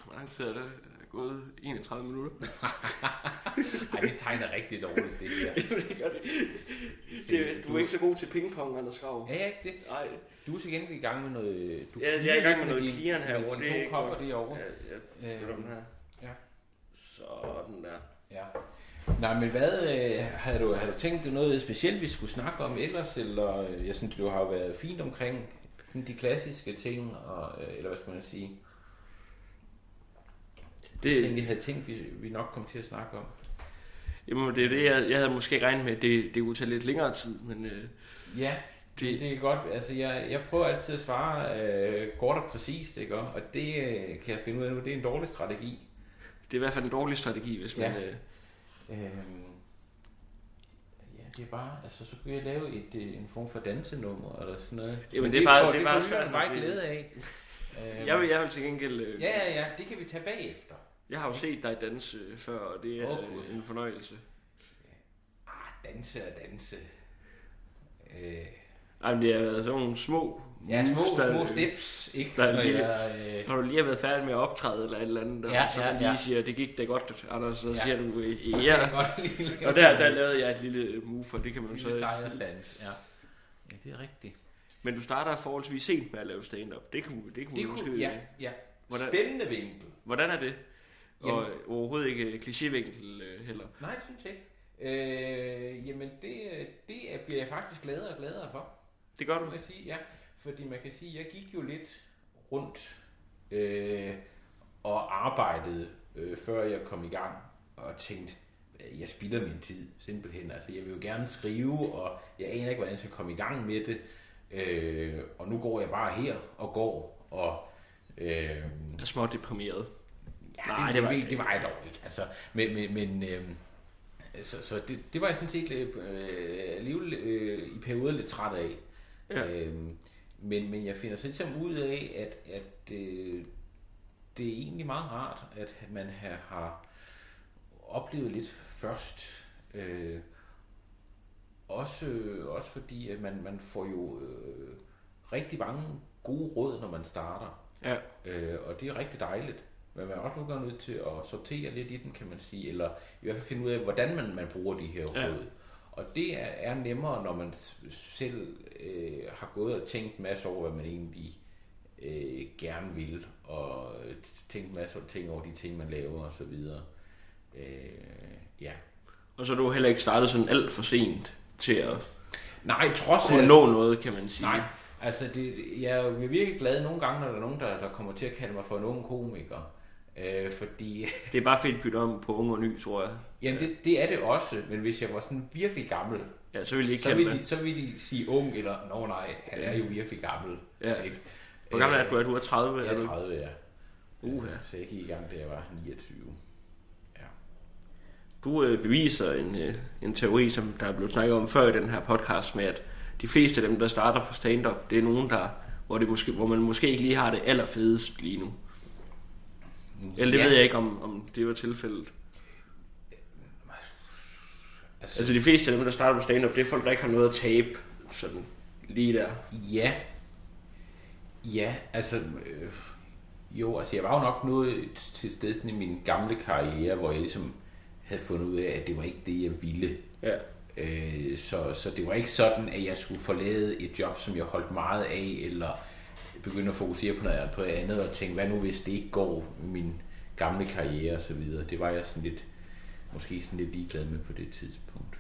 hvor lang tid er det? Gået 31 minutter? [laughs] Ej, det tegner rigtig dårligt, det her. [laughs] det gør det. det. Du er ikke så god til pingpong, Anders Grav. Er jeg ikke det? Nej, Du er til gengæld i gang med noget... Du Ja, jeg er i gang med noget din, clearen med herovre. dine Det to kopper derovre. Ja, jeg flytter den her. Ja. Sådan der. Ja. Nej, men hvad, øh, har, du, har du tænkt noget specielt, vi skulle snakke om ellers? Eller øh, jeg synes, du har været fint omkring de klassiske ting, og, øh, eller hvad skal man sige? Det ting, Det, jeg havde tænkt, vi, vi nok kom til at snakke om. jamen, det er det, jeg, jeg havde måske regnet med, det, det kunne tage lidt længere tid, men øh, Ja, Det- det, det er godt. Altså, jeg, jeg prøver altid at svare øh, kort og præcist, ikke? Og det øh, kan jeg finde ud af nu, det er en dårlig strategi. det er i hvert fald en dårlig strategi, hvis man... Ja. Øh, Øhm, ja, det er bare, altså så kunne jeg lave et, øh, en form for dansenummer eller sådan noget. Jamen, Men det er bare- får- det er bare svært, lytterne bare det- glæde af. [laughs] Jeg, vil, jeg vil til gengæld... Øh, Ja, ja, ja, det kan vi tage bagefter. Jeg har jo set dig danse øh, før, og det er Åh, oh, en fornøjelse. Ah, danse og danse. Øh, Ej, men det har været sådan nogle små... ja, små, moves, der- små steps, ikke? der er Når lige- jeg, øh, Når du lige har været færdig med at optræde eller et eller andet, Ja, og så ja, man lige ja. siger, det gik da godt, Anders, så Ja. siger du, øh, jeg ja. [laughs] kan godt lige lave Og der, der lavede jeg et lille move, og det kan man så... lille sejrsdans, ja. Ja, det er rigtigt. Men du starter forholdsvis sent med at lave stand-up. Det kunne, det kunne Det måske... kunne, ja, ja. Hvordan- Spændende vinkel. Hvordan er det? Og Jamen- overhovedet ikke klichévinkel øh, heller. Nej, det synes jeg ikke. Øh, jamen, det, det er- bliver jeg faktisk gladere og gladere for. Det gør må du. jeg sige, ja. Fordi man kan sige, jeg gik jo lidt rundt øh, og arbejdede, øh, før jeg kom i gang, og tænkte, øh, jeg spilder min tid, simpelthen. Altså, jeg vil jo gerne skrive, og jeg aner ikke, hvordan jeg skal komme i gang med det. Øh, og nu går jeg bare her og går, og... Øh, er småt deprimeret. Ja, Nej, det, det var det var jeg dog ikke. Altså, men men, men øh, så, så det, det var jeg sådan set øh, alligevel øh, i perioder lidt træt af. Ja. Øh, men, men jeg finder sådan set ud af, at, at øh, det er egentlig meget rart, at man har, har oplevet lidt først. Øh, også, også fordi, at man, man får jo øh, rigtig mange gode råd, når man starter. Ja. Øh, og det er rigtig dejligt. Men man er også nogle gange nødt til at sortere lidt i den, kan man sige. Eller i hvert fald finde ud af, hvordan man, man bruger de her Ja. råd. Og det er, er nemmere, når man selv øh, har gået og tænkt en masse over, hvad man egentlig øh, gerne vil. Og tænkt en masse ting over de ting, man laver og så videre. Øh, ja. Og så er du heller ikke startet sådan alt for sent til at Nej, trods kunne alt- nå noget, kan man sige. Nej, altså det, jeg er virkelig glad nogle gange, når der er nogen, der, der kommer til at kalde mig for en ung komiker. Øh, fordi, [laughs] Det er bare fedt bytte om på ung og ny, tror jeg. jamen det, det er det også, men hvis jeg var sådan virkelig gammel, Ja, så vil jeg ikke så kalde vil, det. de, så vil de sige ung, eller nå nej, han er jo virkelig gammel. Ja. Ikke? Hvor gammel er Øh, du? Er du er 30? Jeg er er du? 30, ja. Uha. Så jeg gik i gang, da jeg var 29. Ja. Du øh, beviser en, øh, en teori, som der er blevet snakket om før i den her podcast, med at de fleste af dem, der starter på stand-up, det er nogen, der, hvor, det måske, hvor man måske ikke lige har det allerfedest lige nu. Eller det ja. ved jeg ikke, om, om det var tilfældet. Altså, Altså de fleste af dem, der starter på stand-up, det er folk, der ikke har noget at tabe. Sådan lige der. Ja. Ja, altså... Øh, jo, altså jeg var jo nok nået til sted sådan i min gamle karriere, hvor jeg ligesom havde fundet ud af, at det var ikke det, jeg ville. Ja. Øh, så, så det var ikke sådan, at jeg skulle forlade et job, som jeg holdt meget af, eller begynde at fokusere på noget, på andet, og tænke, hvad nu hvis det ikke går min gamle karriere og så videre. Det var jeg sådan lidt, måske sådan lidt ligeglad med på det tidspunkt.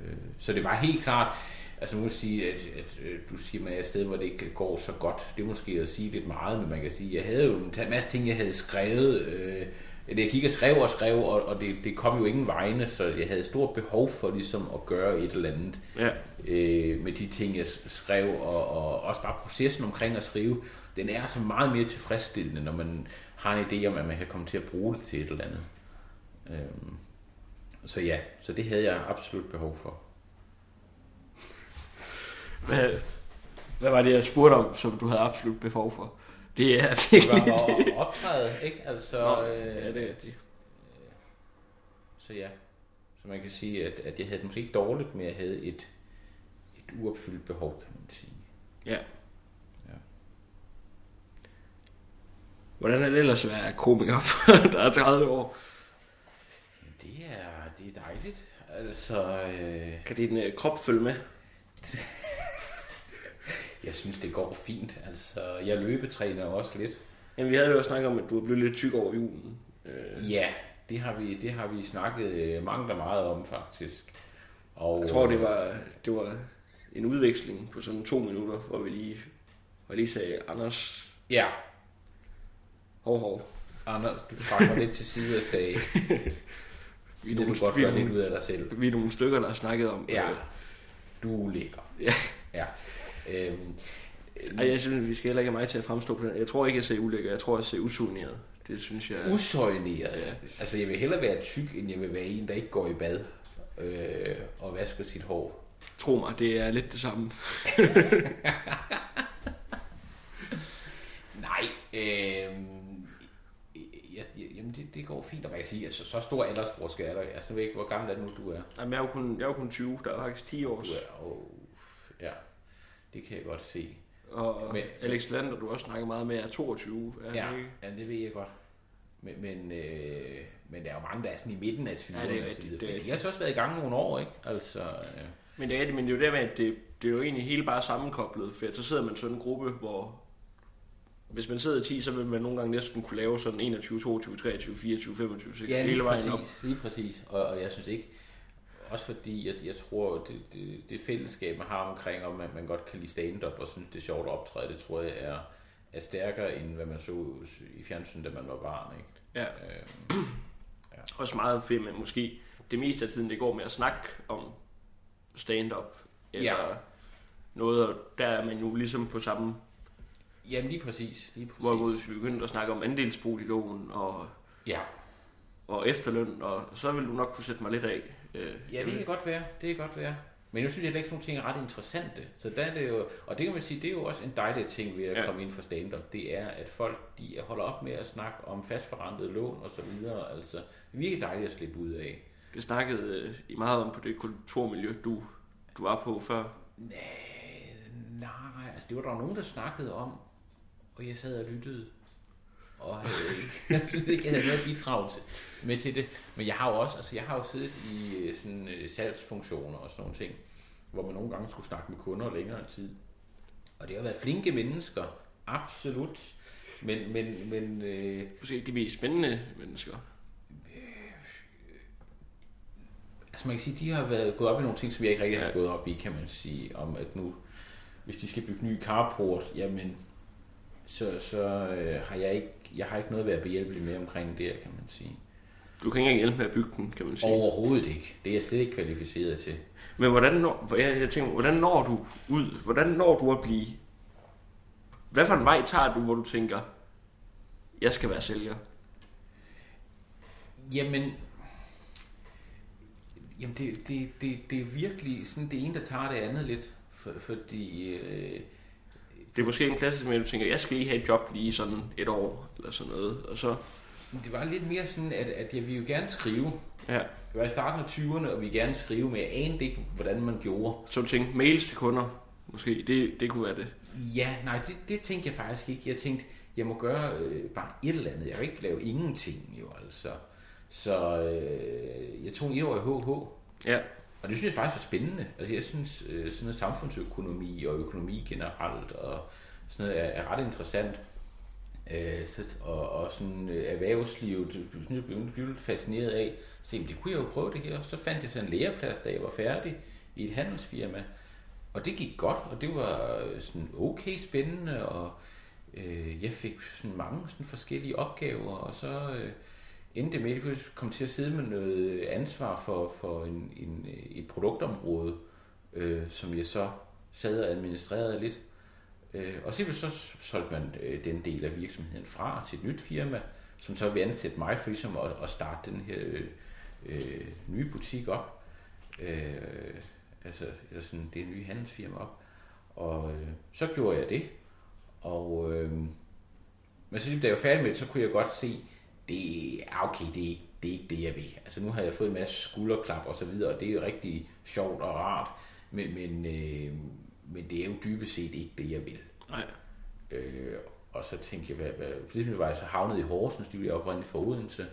Øh, så det var helt klart, altså nu kan sige, at, at øh, du siger, at man er et sted, hvor det ikke går så godt. Det er måske at sige lidt meget, men man kan sige, at jeg havde jo en masse ting, jeg havde skrevet. Øh, jeg gik og skrev og skrev, og, og det, det kom jo ingen vegne, så jeg havde stort behov for ligesom at gøre et eller andet Ja. øh, med de ting, jeg skrev, og, og også bare processen omkring at skrive, den er altså meget mere tilfredsstillende, når man har en idé om, at man kan komme til at bruge det til et eller andet. Øhm, så ja, så det havde jeg absolut behov for. Hvad, hvad var det, jeg spurgte om, som du havde absolut behov for? Det er Det virkelig var det. at optræde, ikke? Altså, Nå, øh, ja, det er det. Så ja, så man kan sige, at, at jeg havde det måske ikke dårligt, men jeg havde et, et uopfyldt behov, kan man sige. Ja. Ja. Hvordan er det ellers at være komiker, [laughs] der er 30 år? Det er, det er dejligt. Altså, øh, Kan din øh, krop følge med? [laughs] jeg synes, det går fint. Altså, jeg løbetræner også lidt. Jamen, vi havde jo også snakket om, at du er blevet lidt tyk over julen. Øh, Ja, det har vi, det har vi snakket øh, mange der meget om, faktisk. Og, jeg tror, det var, det var en udveksling på sådan to minutter, hvor vi lige, hvor jeg lige sagde, Anders, Ja, hov, hov. Anders, du trak mig lidt til side og sagde, [laughs] Vi du godt vi er gøre lidt ud af dig selv. Vi er nogle stykker, der har snakket om. Ja, Øh, du er lækker. ja. Ja. Øhm, Ej, jeg synes, vi skal heller ikke have mig til at fremstå på den. Jeg tror ikke, jeg ser ulækker. Jeg tror, jeg ser usoneret. Det synes jeg... usøjneret. Ja. Altså, jeg vil hellere være tyk, end jeg vil være en, der ikke går i bad øh, og vasker sit hår. Tro mig, det er lidt det samme. [laughs] Nej, øh, ja, jamen det, det går fint, og man kan sige, altså, så stor aldersforskel er der. Altså, jeg ved ikke, hvor gammel er det nu, du er? Jamen, jeg er jo kun, jeg er jo kun 20. Der er faktisk 10 år. Du er, oh, ja, det kan jeg godt se. Og Men- Alex Lander, du også snakker meget med, er 22. Er Ja, ikke? ja, det ved jeg godt. Men, men, øh, men der er jo mange, der er sådan i midten af 20'erne. Ja, det er rigtigt, det Men de har så også været i gang nogle år, ikke? Altså, øh, Men det er det, men det er jo der med, at det, det er jo egentlig hele bare sammenkoblet, for så sidder man sådan en gruppe, hvor hvis man sidder i 10, så vil man nogle gange næsten kunne lave sådan 21, 22, 23, 24, 25, 26, Ja, hele vejen op. præcis, lige præcis. Og, og jeg synes ikke, også fordi jeg, jeg tror, det, det, det fællesskab, man har omkring, om at man godt kan lide stand-up og synes, det er sjovt at optræde, det tror jeg er, er stærkere, end hvad man så i fjernsyn, da man var barn. Ikke? Ja. Øhm, Også meget fedt, men måske det meste af tiden, det går med at snakke om stand-up. Eller Ja. noget, og der er man jo ligesom på samme jamen lige præcis. Lige præcis. Hvorimod vi begyndte at snakke om andelsboliglån og, Ja. og efterløn, og så vil du nok kunne sætte mig lidt af. Øh, ja, det kan godt være. Det kan godt være. Men jeg synes, at sådan nogle ting er ret interessante. Så der er det jo, og det kan man sige, det er jo også en dejlig ting ved at Ja. komme ind for stand-up. Det er, at folk de holder op med at snakke om fastforrentet lån og så videre. Altså, det er virkelig dejligt at slippe ud af. Det snakkede øh, I meget om på det kulturmiljø, du, du var på før. Nej, nej, altså det var der nogen, der snakkede om, og jeg sad og lyttede. Og øh, [laughs] jeg synes ikke, jeg havde noget bidrag til, med til det. Men jeg har jo også, altså jeg har jo siddet i øh, sådan øh, salgsfunktioner og sådan nogle ting, hvor man nogle gange skulle snakke med kunder længere tid. Og det har været flinke mennesker, absolut. Men, men, men øh, Måske ikke de mest spændende mennesker. altså man kan sige, de har været gået op i nogle ting, som jeg ikke rigtig har gået op i, kan man sige, om at nu, hvis de skal bygge ny carport, jamen, så, så øh, har jeg ikke, jeg har ikke noget at være behjælpelig med omkring det, kan man sige. Du kan ikke engang hjælpe med at bygge den, kan man sige. Overhovedet ikke. Det er jeg slet ikke kvalificeret til. Men hvordan når, jeg, jeg tænker, hvordan når du ud? Hvordan når du at blive... Hvad for en vej tager du, hvor du tænker, jeg skal være sælger? Jamen, jamen det, det, det, det er virkelig sådan det ene, der tager det andet lidt. For, fordi øh, Det er måske en klassisk med, du tænker, jeg skal lige have et job lige sådan et år, eller sådan noget. Og så, det var lidt mere sådan, at, at jeg ville jo gerne skrive. ja, Jeg var i starten af 20'erne, og vi gerne skrive, men jeg anede ikke, hvordan man gjorde. så du tænkte, mails til kunder, måske, det, det kunne være det. Ja, nej, det, det tænkte jeg faktisk ikke. Jeg tænkte, jeg må gøre øh, bare et eller andet. Jeg kan ikke lave ingenting, jo altså. Så øh, jeg tog en år i HH, Ja, og det synes jeg faktisk er spændende. Altså jeg synes, øh, sådan noget samfundsøkonomi og økonomi generelt og sådan noget er, er ret interessant. Øh, så, og, og sådan øh, erhvervslivet, det blev jeg blev, blev lidt fascineret af. Så jamen, det kunne jeg jo prøve det her. Så fandt jeg så en læreplads, da jeg var færdig i et handelsfirma. Og det gik godt, og det var øh, sådan okay spændende, og øh, jeg fik sådan mange sådan forskellige opgaver, og så øh, endte med, at komme kom til at sidde med noget ansvar for, for en, en, et produktområde, øh, som jeg så sad og administrerede lidt. Øh, og simpelthen så solgte man øh, den del af virksomheden fra til et nyt firma, som så vil ansætte mig for ligesom at, at starte den her øh, øh, nye butik op. Øh, altså, eller sådan, det er en ny handelsfirma op. Og øh, så gjorde jeg det. Og, øh, men så da jeg var færdig med det, så kunne jeg godt se, det er okay, det er ikke det, er ikke det jeg vil. Altså nu har jeg fået en masse skulderklap og så videre, og det er jo rigtig sjovt og rart, men, men, øh, men det er jo dybest set ikke det, jeg vil. nej. Øh, og så tænkte jeg, hvad, hvad, pludselig var jeg så havnet i Horsens, ville jeg oprindeligt fra Odense,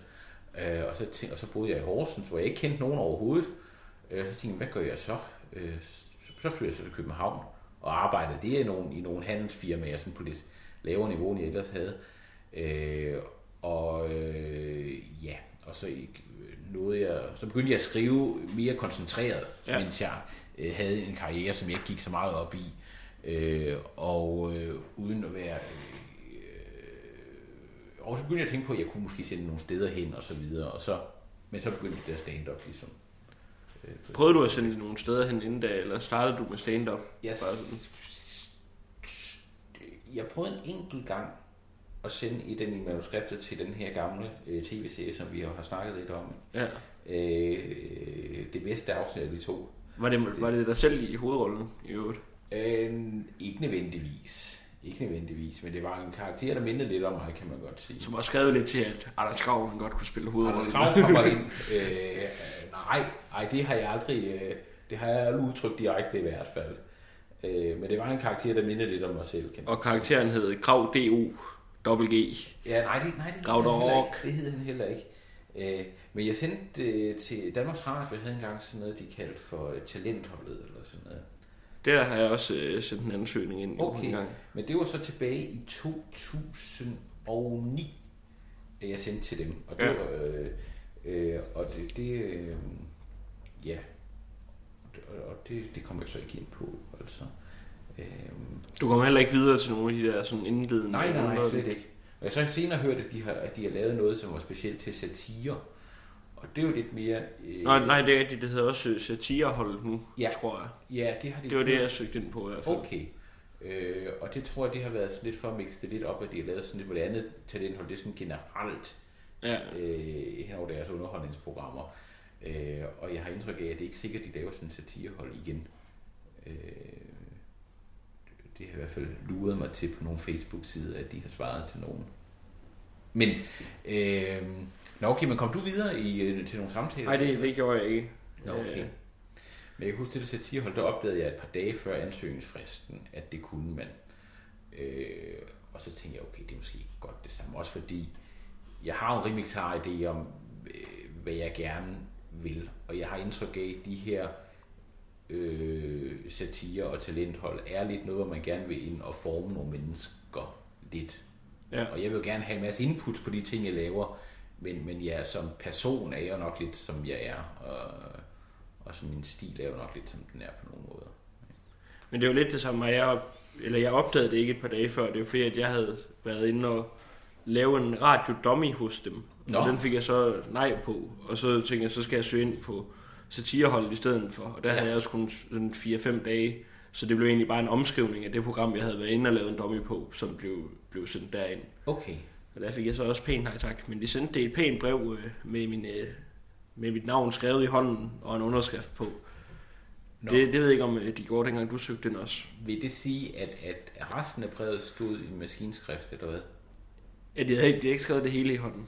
øh, og, så tænkte, og så boede jeg i Horsens, hvor jeg ikke kendte nogen overhovedet. Øh, så tænkte jeg, hvad gør jeg så? Øh, så, så flyttede jeg så til København og arbejdede det i nogle, i nogle handelsfirmaer, sådan på lidt lavere niveau, end jeg ellers havde. Øh, og øh, ja, og så nåede jeg, så begyndte jeg at skrive mere koncentreret, Ja. mens jeg øh, havde en karriere, som jeg ikke gik så meget op i. Øh, og øh, uden at være... Øh, og så begyndte jeg at tænke på, at jeg kunne måske sende nogle steder hen og så videre. Og så, men så begyndte det der stand-up ligesom. Øh, Prøvede du at sende det nogle steder hen inden da, eller startede du med stand-up? Jeg, jeg prøvede en enkelt gang at sende et af mine manuskripter til den her gamle øh, tv-serie, som vi jo har snakket lidt om. Ja. Øh, det bedste afsnit af de to. Var det, var det dig selv i hovedrollen i øvrigt? Øh, ikke nødvendigvis. Ikke nødvendigvis, men det var en karakter, der mindede lidt om mig, kan man godt sige. Som har skrevet lidt til, at Anders Grav han godt kunne spille hovedrollen. Anders Grav kommer ind. Øh, nej, nej, det har jeg aldrig, øh, det har jeg aldrig udtrykt direkte i hvert fald. Øh, men det var en karakter, der mindede lidt om mig selv. Kan Og karakteren hed Grav D.O. Double G. Ja, nej, det, nej, det hed han heller ikke. Det hed han heller ikke. Øh, men jeg sendte det til Danmarks Radio, jeg havde engang sådan noget, de kaldte for øh, talentholdet eller sådan noget. Der har jeg også øh, sendt en ansøgning ind Okay. en gang. Men det var så tilbage i 2009, at jeg sendte til dem. Og det, Ja. var, øh, øh, og det, det øh, ja, og- det, det kommer jeg så ikke ind på, altså. Øh, Du kommer heller ikke videre til nogle af de der sådan indledende... nej, nej, nej, slet ikke. Og jeg så senere hørt, at de har, at de har lavet noget, som var specielt til satire. Og det er jo lidt mere... Øh, Nej, nej, det er rigtigt. Det hedder også øh, satirehold nu, Ja. tror jeg. Ja, det har de Det var det, jeg søgte ind på i hvert fald. Okay. Øh, og det tror jeg, det har været sådan lidt for at mixe det lidt op, at de har lavet sådan lidt, hvor det andet talenthold, det er sådan generelt Ja. øh, hen over deres underholdningsprogrammer. Øh, og jeg har indtryk af, at det er ikke sikkert, at de laver sådan en satirehold igen. Øh, det har i hvert fald luret mig til på nogle Facebook-sider, at de har svaret til nogen. Men, øh, nå okay, men kom du videre i, øh, til nogle samtaler? Nej, det, det gjorde jeg ikke. Nå, okay. Øh, Men jeg kan huske, det der satirehold, der opdagede jeg et par dage før ansøgningsfristen, at det kunne man. Øh, og så tænkte jeg, okay, det er måske ikke godt det samme. Også fordi, jeg har en rimelig klar idé om, øh, hvad jeg gerne vil. Og jeg har indtryk af, de her øh, satire og talenthold er lidt noget, hvor man gerne vil ind og forme nogle mennesker lidt. Ja. Og jeg vil jo gerne have en masse input på de ting, jeg laver. Men, men ja, som person er jeg nok lidt, som jeg er. Og, og som min stil er jo nok lidt, som den er på nogle måder. Men det er jo lidt det samme, at jeg, eller jeg opdagede det ikke et par dage før. Det er jo fordi, at jeg havde været inde og lave en radio-dummy hos dem. Nå. Og den fik jeg så nej på. Og så tænkte jeg, så skal jeg søge ind på satireholdet i stedet for. Og der Ja. havde jeg også kun sådan 4-5 dage. Så det blev egentlig bare en omskrivning af det program, jeg havde været inde og lavet en dummy på, som blev, blev sendt derind. Okay. Og der fik jeg så også pænt nej tak. Men de sendte det et pænt brev øh, med, min, øh, med mit navn skrevet i hånden og en underskrift på. Nå. Det, det ved jeg ikke, om øh, de gjorde dengang du søgte den også. Vil det sige, at, at resten af brevet stod i maskinskrift, eller hvad? Ja, de havde ikke, de havde ikke skrevet det hele i hånden.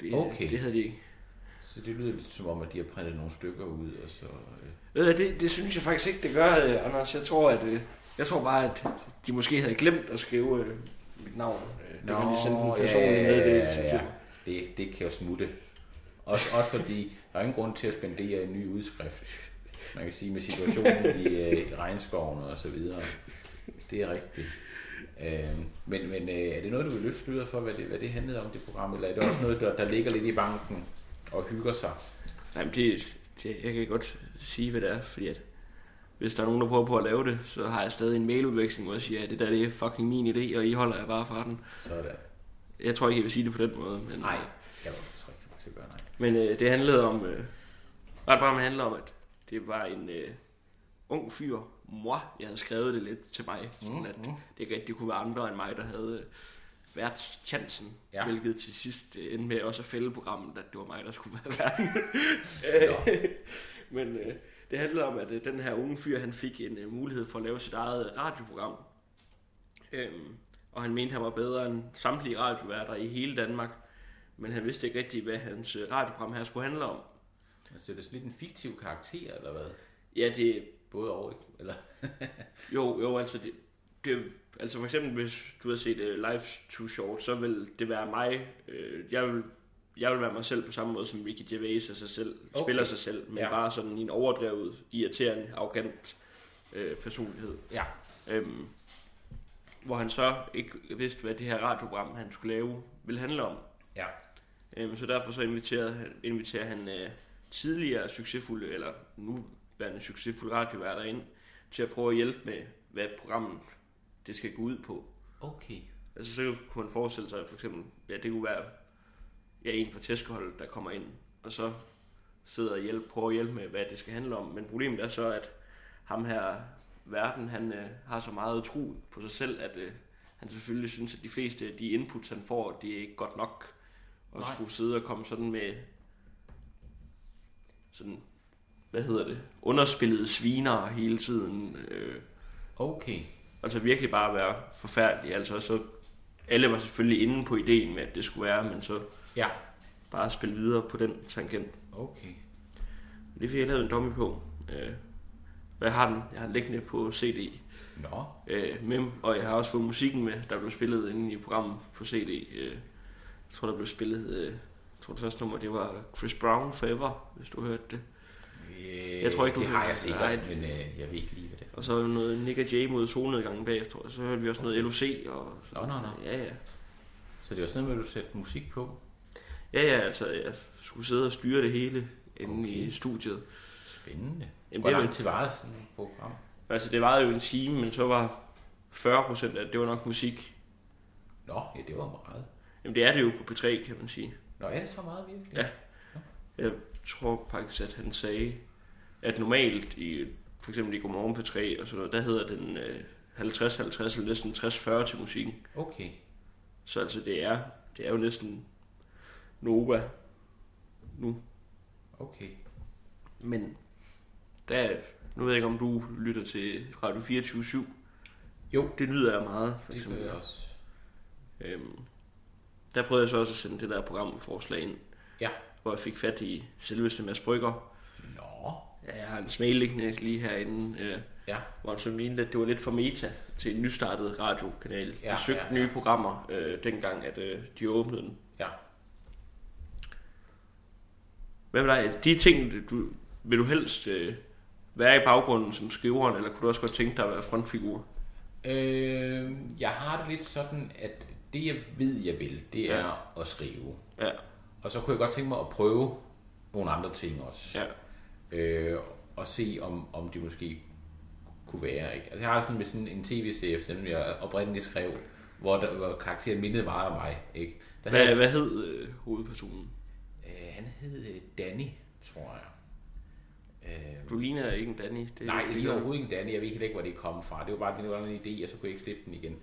Det, Okay. det havde de ikke. Så det lyder lidt som om, at de har printet nogle stykker ud, og så... Øh, du, det, det synes jeg faktisk ikke, det gør, øh, Anders. Jeg tror, at, øh, jeg tror bare, at de måske havde glemt at skrive øh, mit navn. Øh, det kan de sende en personlig meddelelse til mig. Det, det kan jo smutte. Også, også fordi, der er ingen grund til at spendere en ny udskrift. Man kan sige med situationen i, øh, regnskoven og så videre. Det er rigtigt. Øh, men men øh, er det noget, du vil løfte sløret for, hvad det, hvad det handlede om, det program? Eller er det også noget, der, der ligger lidt i banken og hygger sig? Nej, men det, det, jeg kan godt sige, hvad det er, fordi at hvis der er nogen, der prøver på at lave det, så har jeg stadig en mailudveksling, hvor jeg siger, at det der det er fucking min idé, og I holder jeg bare fra den. Sådan. Jeg tror ikke, jeg vil sige det på den måde. Men, Nej, skal du jeg tror ikke, du skal gøre nej. Men øh, det handlede om, øh, ret bare med handler om, at det var en øh, ung fyr, moi, jeg havde skrevet det lidt til mig, sådan Mm, at mm. det ikke rigtig kunne være andre end mig, der havde været chancen, Ja. hvilket til sidst øh, endte med også at fælde programmet, at det var mig, der skulle være verden. [laughs] Nå. [laughs] Men øh, det handlede om, at øh, den her unge fyr, han fik en øh, mulighed for at lave sit eget radioprogram. Øhm, og han mente, han var bedre end samtlige radioværter i hele Danmark. Men han vidste ikke rigtig, hvad hans øh, radioprogram her skulle handle om. Altså, det er sådan lidt en fiktiv karakter, eller hvad? Ja, det, Både over, ikke? Eller? jo, jo, altså det, det, altså for eksempel hvis du har set uh, Live Too Short, så vil det være mig, øh, jeg vil jeg vil være mig selv på samme måde som Ricky Gervais af sig selv, Okay. spiller sig selv, men Ja. bare sådan i en overdrevet, irriterende, arrogant øh, personlighed. Ja. Øhm, hvor han så ikke vidste, hvad det her radioprogram, han skulle lave, ville handle om. Ja. Øhm, så derfor så inviterede, inviterer han øh, tidligere succesfulde, eller nuværende succesfulde radioværter ind, til at prøve at hjælpe med, hvad programmet det skal gå ud på. Okay. Altså så kunne man forestille sig, for eksempel, ja, det kunne være ja, en fra tæskeholdet, der kommer ind, og så sidder og hjælpe, prøver at hjælpe med, hvad det skal handle om. Men problemet er så, at ham her, verden, han øh, har så meget tro på sig selv, at øh, han selvfølgelig synes, at de fleste af de inputs, han får, det er ikke godt nok. Og Nej. skulle sidde og komme sådan med sådan, hvad hedder det, underspillede sviner hele tiden. Øh, Okay. Altså virkelig bare være forfærdelig. Altså så alle var selvfølgelig inde på ideen med, at det skulle være, men så Ja. bare spille videre på den tangent. Okay. Det fik jeg lavet en dummy på. Øh, hvad har den? Jeg har den liggende på CD Nå. øh, med, og jeg har også fået musikken med, der blev spillet inde i programmet på CD. Øh, jeg tror, der blev spillet, øh, jeg tror det første nummer, det var Chris Brown Forever, hvis du hørte det. Øh, Jeg tror ikke, du det har jeg sikkert, Nej. men øh, jeg ved ikke lige. Og så noget Nick Jay mod solnedgangen bagefter, og så hørte vi også noget LOC. Og, Nå, nå, nå. Ja, ja. Så det var sådan noget med, at du satte musik på? Ja, ja, altså, jeg skulle sidde og styre det hele inde Okay. i studiet. Spændende. Jamen, Hvor det lang tid var sådan et program? Altså, det varede jo en time, men så var 40 procent af det, det var nok musik. Nå, ja, det var meget. Jamen, det er det jo på P3, kan man sige. Nå, er det så meget virkelig? Ja. Jeg tror faktisk, at han sagde, at normalt i for eksempel i Godmorgen på 3 og sådan noget, der hedder den øh, 50-50 eller næsten 60-40 til musikken. Okay. Så altså det er, det er jo næsten Nova nu. Okay. Men der er, nu ved jeg ikke, om du lytter til Radio 24 Jo, Det nyder jeg meget, for det gør eksempel. jeg også. Øhm, der prøvede jeg så også at sende det der programforslag ind, Ja. hvor jeg fik fat i selveste Mads Brygger. Nå. Ja, jeg har en smail liggende lige herinde, øh, Ja. hvor han så mente, at det var lidt for meta til en nystartet radiokanal. Ja, Ja, de søgte ja, nye ja. programmer øh, dengang, at øh, de åbnede den. Ja. Hvad med dig? De ting, du, vil du helst øh, være i baggrunden som skriveren, eller kunne du også godt tænke dig at være frontfigur? Øh, jeg har det lidt sådan, at det jeg ved, jeg vil, det er at skrive. Ja, Og så kunne jeg godt tænke mig at prøve nogle andre ting også. ja. Øh, og se, om, om det måske kunne være. Ikke? Altså, jeg har sådan med sådan en tv-serie, eksempel, jeg oprindeligt skrev, hvor, der, hvor karakteren mindede meget om mig. Ikke? Der Hvad, havde, hvad hed øh, hovedpersonen? Øh, han hed øh, Danny, tror jeg. Øh, Du ligner ikke en Danny. Det, Nej, jeg det ligner overhovedet ikke Danny. Jeg ved heller ikke, hvor det kom fra. Det var bare det var en idé, og så kunne jeg ikke slippe den igen.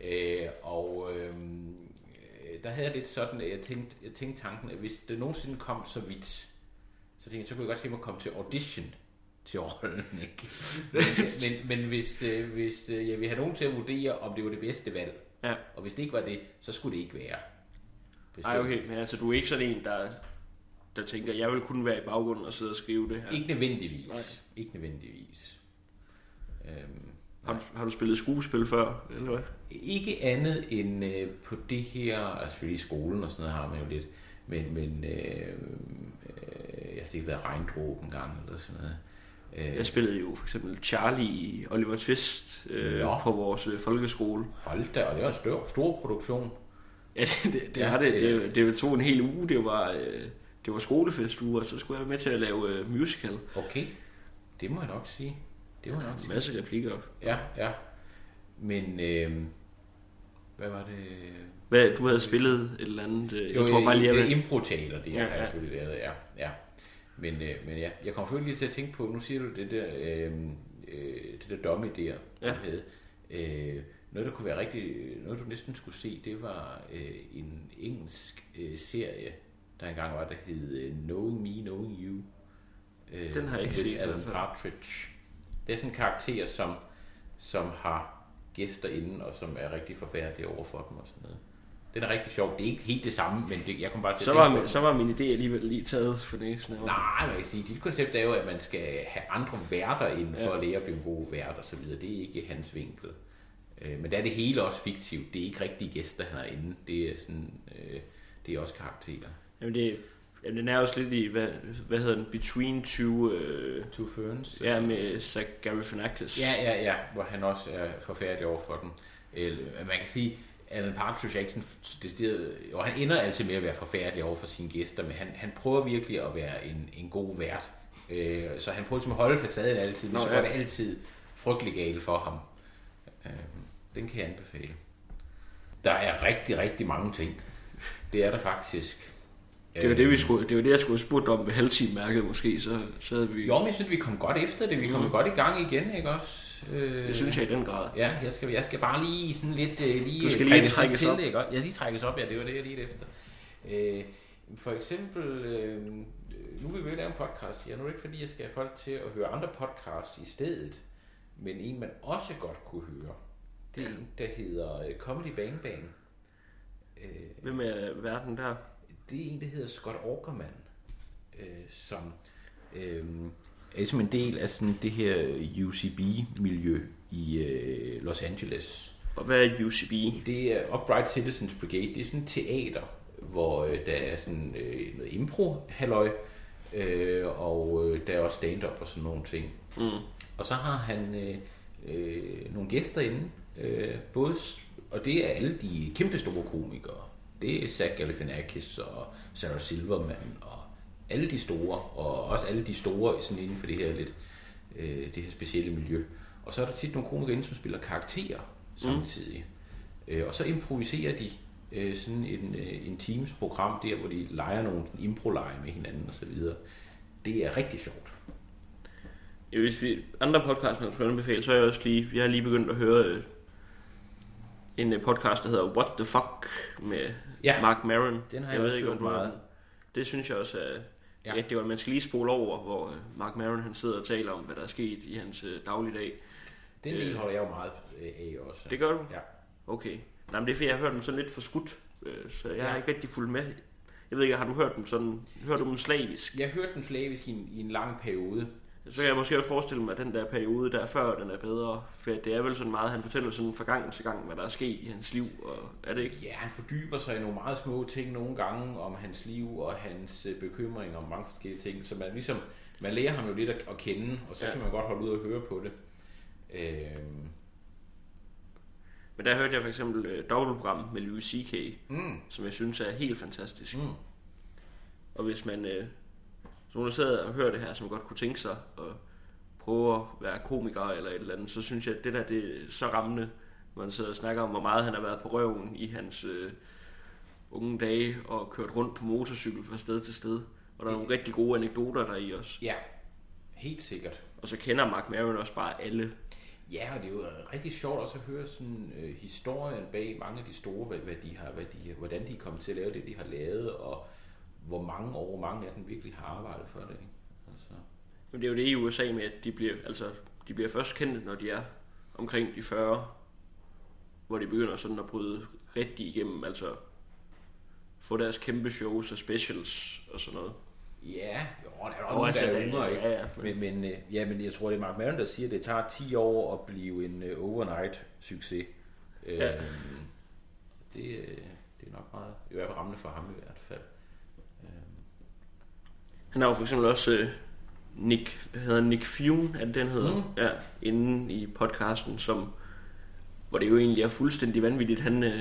Øh, og øh, der havde jeg lidt sådan, at jeg tænkte, jeg tænkte tanken, at hvis det nogensinde kom så vidt, så tænkte jeg, så kunne jeg godt tænke mig at komme til audition til rollen. [laughs] Ikke? men, men, men hvis, øh, hvis øh, jeg ville have nogen til at vurdere, om det var det bedste valg, Ja. og hvis det ikke var det, så skulle det ikke være. Ej, okay, men altså, du er ikke sådan en, der, der tænker, jeg vil kun være i baggrunden og sidde og skrive det her. Ikke nødvendigvis. Nej. Ikke nødvendigvis. Øhm, Har du, har du spillet skuespil før, eller hvad? Ikke andet end øh, på det her, altså selvfølgelig i skolen og sådan noget har man jo lidt, men, men øh, øh, jeg har sikkert været regndråb en gang eller sådan noget. Øh, Jeg spillede jo for eksempel Charlie i Oliver Twist øh, Nå. på vores øh, folkeskole. hold da, og det var en stor, stor produktion. Ja, det, det, det Ja, var det. det- Det, det tog en hel uge. Det var, øh, det var skolefestuge, og så skulle jeg være med til at lave øh, musical. Okay, det må jeg nok sige. Det må jeg nok En masse replikker. Ja, ja. Men, øh, hvad var det? Hvad, du havde spillet et eller andet? Øh, jeg tror bare lige, jeg det vil... impro-teater, det Ja, ja, har jeg ja. selvfølgelig lavet, ja. ja. Men, øh, men ja, jeg kommer selvfølgelig lige til at tænke på, nu siger du det der, øh, øh, det der dummy der, Ja. ja. havde. Øh, noget, der kunne være rigtig, noget du næsten skulle se, det var øh, en engelsk øh, serie, der engang var, der hed øh, Knowing Me, Knowing You. Øh, Den har jeg ikke set, Alan. Partridge. Det er sådan en karakter, som, som har gæster inden, og som er rigtig forfærdelig over for dem og sådan noget. Den er rigtig sjov. Det er ikke helt det samme, men det, jeg kom bare til Så at var, på så var min idé alligevel lige taget for næsen. mig. Nej, man kan sige, dit koncept er jo, at man skal have andre værter ind for ja. at lære at blive en god vært og så videre. Det er ikke hans vinkel. Øh, Men der er det hele også fiktivt. Det er ikke rigtige gæster herinde. Det er sådan, øh, det er også karakterer. Jamen, det, jamen, den er også lidt i, hvad, hvad hedder den? Between Two... Øh, Two Ferns. ja, med Zach Galifianakis. Ja, ja, ja, hvor han også er forfærdelig over for den. Eller, man kan sige, Alan Partridge er ikke sådan, jo, han ender altid med at være forfærdelig over for sine gæster, men han, han prøver virkelig at være en, en god vært. Øh, så han prøver ligesom at holde facaden altid, men Nå, så ja. går det altid frygtelig galt for ham. Øh, den kan jeg anbefale. Der er rigtig, rigtig mange ting. Det er der faktisk. Det var det, vi skulle, det var det, jeg skulle spurgt om ved halvtimemærket måske, så, så havde vi... Jo, men jeg synes, vi kom godt efter det. Vi kom Mm. godt i gang igen, ikke også? Øh, Det synes jeg i den grad. Ja, jeg skal, jeg skal bare lige sådan lidt... Øh, lige Du skal lige trækkes til, op. Ikke? Ja, lige trækkes op, ja, det var det, jeg lige efter. Øh, for eksempel, øh, nu vil vi lave en podcast. Ja, nu er det ikke, fordi jeg skal have folk til at høre andre podcasts i stedet, men en, man også godt kunne høre, det er en, der hedder øh, Comedy Bang Bang. Øh, Hvem er verden der? det er en, der hedder Scott Aukerman, øh, som øh, er ligesom en del af sådan det her UCB-miljø i øh, Los Angeles. Og hvad er UCB? Det er Upright Citizens Brigade. Det er sådan et teater, hvor øh, der er sådan øh, noget impro halløj øh, og øh, der er også stand-up og sådan nogle ting. Mm. Og så har han øh, øh, nogle gæster inde, øh, både, og det er alle de kæmpe store komikere. Det er Zach Galifianakis og Sarah Silverman og alle de store, og også alle de store sådan inden for det her lidt øh, det her specielle miljø. Og så er der tit nogle komikere inde, som spiller karakterer samtidig. Mm. Øh, og så improviserer de øh, sådan en, øh, en teams program der, hvor de leger nogle impro-lege med hinanden og så videre. Det er rigtig sjovt. Ja, hvis vi andre podcasts, man skulle anbefale, så er jeg også lige, jeg har lige begyndt at høre øh, en øh, podcast, der hedder What the Fuck med Ja. Mark Maron. Den har jeg også hørt om du meget. Det synes jeg også er Ja. ja. rigtig godt. Man skal lige spole over, hvor øh, Mark Maron han sidder og taler om, hvad der er sket i hans øh, dagligdag. Den del Øh. holder jeg jo meget øh, af også. Det gør du? Ja. Okay. Nej, men det er fordi, jeg har hørt dem sådan lidt for skudt, så jeg Ja. har ikke rigtig fulgt med. Jeg ved ikke, har du hørt dem sådan, hørt du dem slavisk? Jeg hørte den slavisk i en, i en lang periode. Så kan jeg måske også forestille mig, at den der periode der før, den er bedre. For det er vel sådan meget, han fortæller sådan fra gang til gang, hvad der er sket i hans liv, og er det ikke? Ja, han fordyber sig i nogle meget små ting nogle gange om hans liv og hans øh, bekymringer om mange forskellige ting. Så man ligesom, man lærer ham jo lidt at, at kende, og så ja. Kan man godt holde ud og høre på det. Øhm, Men der hørte jeg for eksempel øh, dobbeltprogram med Louis C.K., mm, som jeg synes er helt fantastisk. mm. Og hvis man, øh, så nogen der sidder og hører det her, som godt kunne tænke sig at prøve at være komiker eller et eller andet, så synes jeg, at det der det er så rammende, når man sidder og snakker om, hvor meget han har været på røven i hans øh, unge dage og kørt rundt på motorcykel fra sted til sted. Og der er nogle rigtig gode anekdoter der i også. Ja, helt sikkert. Og så kender Mark Maron også bare alle. Ja, og det er jo rigtig sjovt også at høre sådan øh, historien bag mange af de store, hvad, hvad de har, hvad de, hvordan de er kommet til at lave det, de har lavet, og hvor mange år, mange af dem virkelig har arbejdet for det. Ikke? Altså, Men det er jo det i USA med, at de bliver, altså, de bliver først kendte, når de er omkring de 40, hvor de begynder sådan at bryde rigtig igennem, altså få deres kæmpe shows og specials og sådan noget. Ja, jo, der er Jo, altså, der er det- yngre, ikke? ja, ja. Men, men, øh, ja, men jeg tror, det er Mark Maron, der siger, at det tager 10 år at blive en uh, overnight-succes. Ja. Øhm, det, øh, det er nok meget, i hvert fald rammende for ham i hvert fald. Han har jo for eksempel også øh, Nick, hedder Nick Fume, det den hedder, Mm. ja, inde i podcasten, som, hvor det jo egentlig er fuldstændig vanvittigt. Han, øh,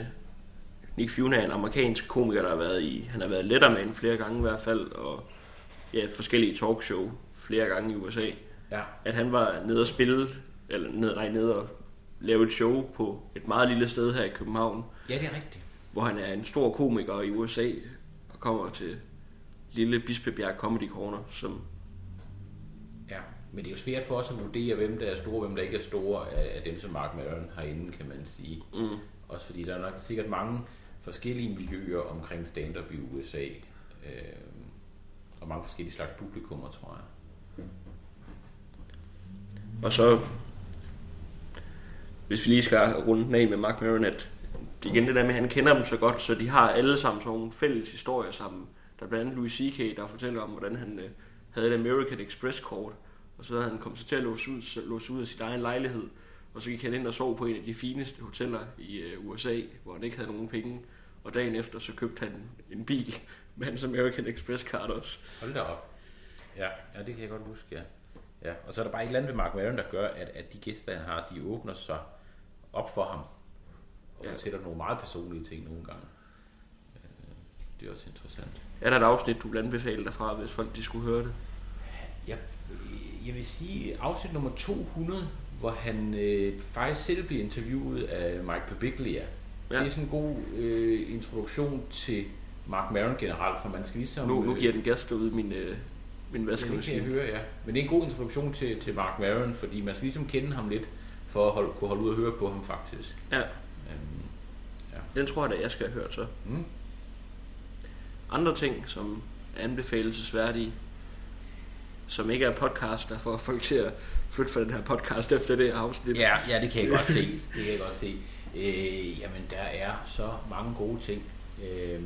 Nick Fume er en amerikansk komiker, der har været i, han har været Letterman flere gange i hvert fald, og ja, forskellige talkshow flere gange i USA. ja, At han var nede og spille, eller ned, nej, nede og lave et show på et meget lille sted her i København, ja, det er rigtigt. hvor han er en stor komiker i USA, og kommer til lille Bispebjerg Comedy Corner, som Ja, men det er jo svært for os at vurdere, hvem der er store, og hvem der ikke er store af, dem, som Mark Maron har inde, kan man sige. Mm. Også fordi der er nok sikkert mange forskellige miljøer omkring stand-up i USA. Øh, og mange forskellige slags publikummer, tror jeg. Og så, hvis vi lige skal runde den af med Mark Maron, at igen det der med, at han kender dem så godt, så de har alle sammen sådan nogle fælles historier sammen. Der er blandt andet Louis C.K., der fortæller om, hvordan han øh, havde et American Express-kort, og så havde han kommet sig til at låse ud, låse ud af sin egen lejlighed, og så gik han ind og sov på en af de fineste hoteller i øh, USA, hvor han ikke havde nogen penge, og dagen efter så købte han en bil med hans American Express-kart også. Hold da op. Ja, ja, det kan jeg godt huske, ja. ja. Og så er der bare et eller andet ved Mark Maron, der gør, at, at de gæster, han har, de åbner sig op for ham. Og Ja. fortæller nogle meget personlige ting nogle gange. Øh, Det er også interessant. Er der et afsnit, du vil anbefale derfra, hvis folk de skulle høre det? Jeg, jeg vil sige afsnit nummer 200, hvor han øh, faktisk selv bliver interviewet af Mike Birbiglia. Ja. Ja. Det er sådan en god øh, introduktion til Mark Maron generelt, for man skal ligesom... Nu, nu øh, giver den gas derude min, øh, min Ja, det kan jeg vaskemaskine. høre, ja. Men det er en god introduktion til, til Mark Maron, fordi man skal ligesom kende ham lidt, for at holde, kunne holde ud og høre på ham faktisk. Ja, Øhm, den tror jeg da, jeg skal have hørt så. mm. Andre ting, som er anbefalesværdige, som ikke er podcast, der får folk til at flytte fra den her podcast efter det her afsnit. Ja, ja, det kan jeg godt se. Det kan jeg godt se. Øh, jamen, der er så mange gode ting. Øh,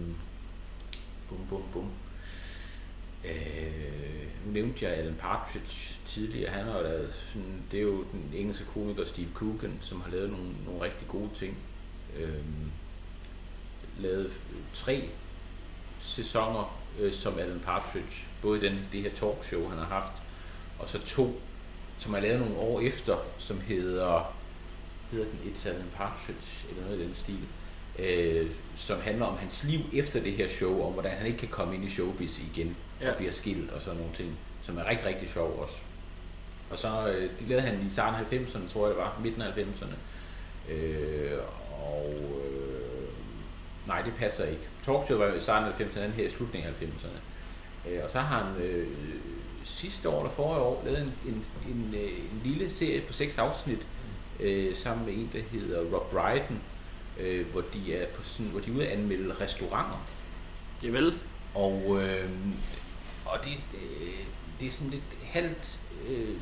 bum, bum, bum. Øh, nu nævnte jeg Alan Partridge tidligere. Han har jo lavet sådan, det er jo den engelske komiker Steve Coogan, som har lavet nogle, nogle rigtig gode ting. Øh, lavet tre sæsoner øh, som Alan Partridge. Både den, det her talkshow, han har haft, og så to, som er lavet nogle år efter, som hedder, hedder den It's Alan Partridge, eller noget i den stil, øh, som handler om hans liv efter det her show, om hvordan han ikke kan komme ind i showbiz igen, ja. og bliver skilt og sådan nogle ting, som er rigtig, rigtig sjov også. Og så, øh, de lavede han i starten af 90'erne, tror jeg det var, midten af 90'erne. Øh, og øh, nej, det passer ikke. Talkshow var i starten af 90'erne, den her i slutningen af 90'erne. Øh, og så har han øh, sidste år eller forrige år lavet en, en, en, øh, en lille serie på seks afsnit, øh, sammen med en, der hedder Rob Brydon, øh, hvor de er på sådan, hvor de er ude at anmelde restauranter. Javel. Og, øh, og det, det, det er sådan lidt halvt... Øh,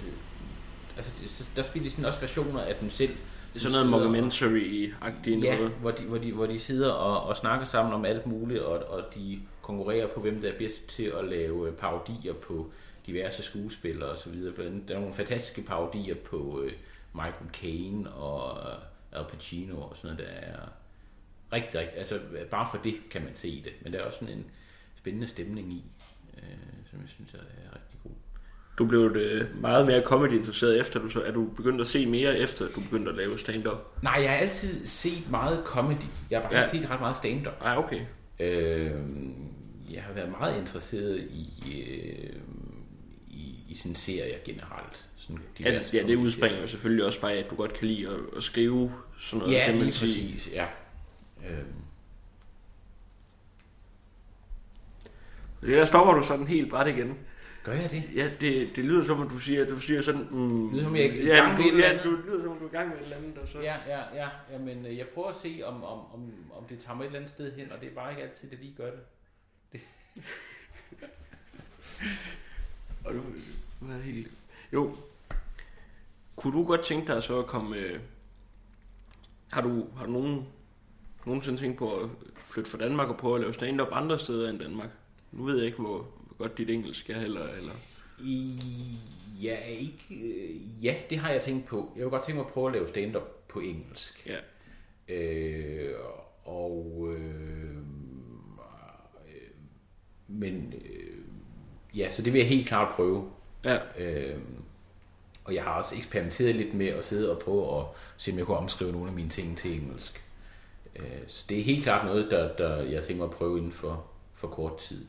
altså, der spiller de sådan også versioner af dem selv. Det er sådan noget mockumentary-agtigt ja, noget. hvor de, hvor, de, hvor de sidder og, og snakker sammen om alt muligt, og, og de konkurrerer på, hvem der er bedst til at lave øh, parodier på diverse skuespillere og så videre. Der er nogle fantastiske parodier på øh, Michael Caine og øh, Al Pacino og sådan noget, der er rigtig, rigtig, altså bare for det kan man se det, men der er også sådan en spændende stemning i, øh, som jeg synes er rigtig. Du blev øh, meget mere comedy interesseret efter, du så, er du begyndt at se mere efter, du begyndte at lave stand-up? Nej, jeg har altid set meget comedy. Jeg har bare ja. set ret meget stand-up. Ah, okay. Øh, jeg har været meget interesseret i, øh, i, i sådan serier generelt. Sådan ja, ja, det udspringer jo selvfølgelig også bare, at du godt kan lide at, at skrive sådan noget. Ja, kan man lige sige. præcis. Ja. Øh, Det der stopper du sådan helt bræt igen. Gør jeg det? Ja, det, det lyder som, at du siger, du siger sådan... Mm, Lyder som, jeg er i ja, gang du, med ja, du lyder som, du er i gang med et eller andet. Og så. Ja, ja, ja. ja men øh, jeg prøver at se, om, om, om, om det tager mig et eller andet sted hen, og det er bare ikke altid, det lige gør det. [laughs] Og du, du er helt... Jo. Kunne du godt tænke dig så at komme... Øh, har du, har du nogen, nogensinde tænkt på at flytte fra Danmark og prøve at lave stand-up andre steder end Danmark? Nu ved jeg ikke, hvor godt dit engelsk er. Eller... I, ja, ikke, øh, ja, det har jeg tænkt på. Jeg vil godt tænke mig at prøve at lave stand-up på engelsk. Ja. Øh, og øh, øh, men øh, ja, så det vil jeg helt klart prøve. Ja. Øh, og jeg har også eksperimenteret lidt med at sidde og prøve at se, om jeg kunne omskrive nogle af mine ting til engelsk. Øh, så det er helt klart noget, der, der jeg tænker at prøve inden for, for kort tid.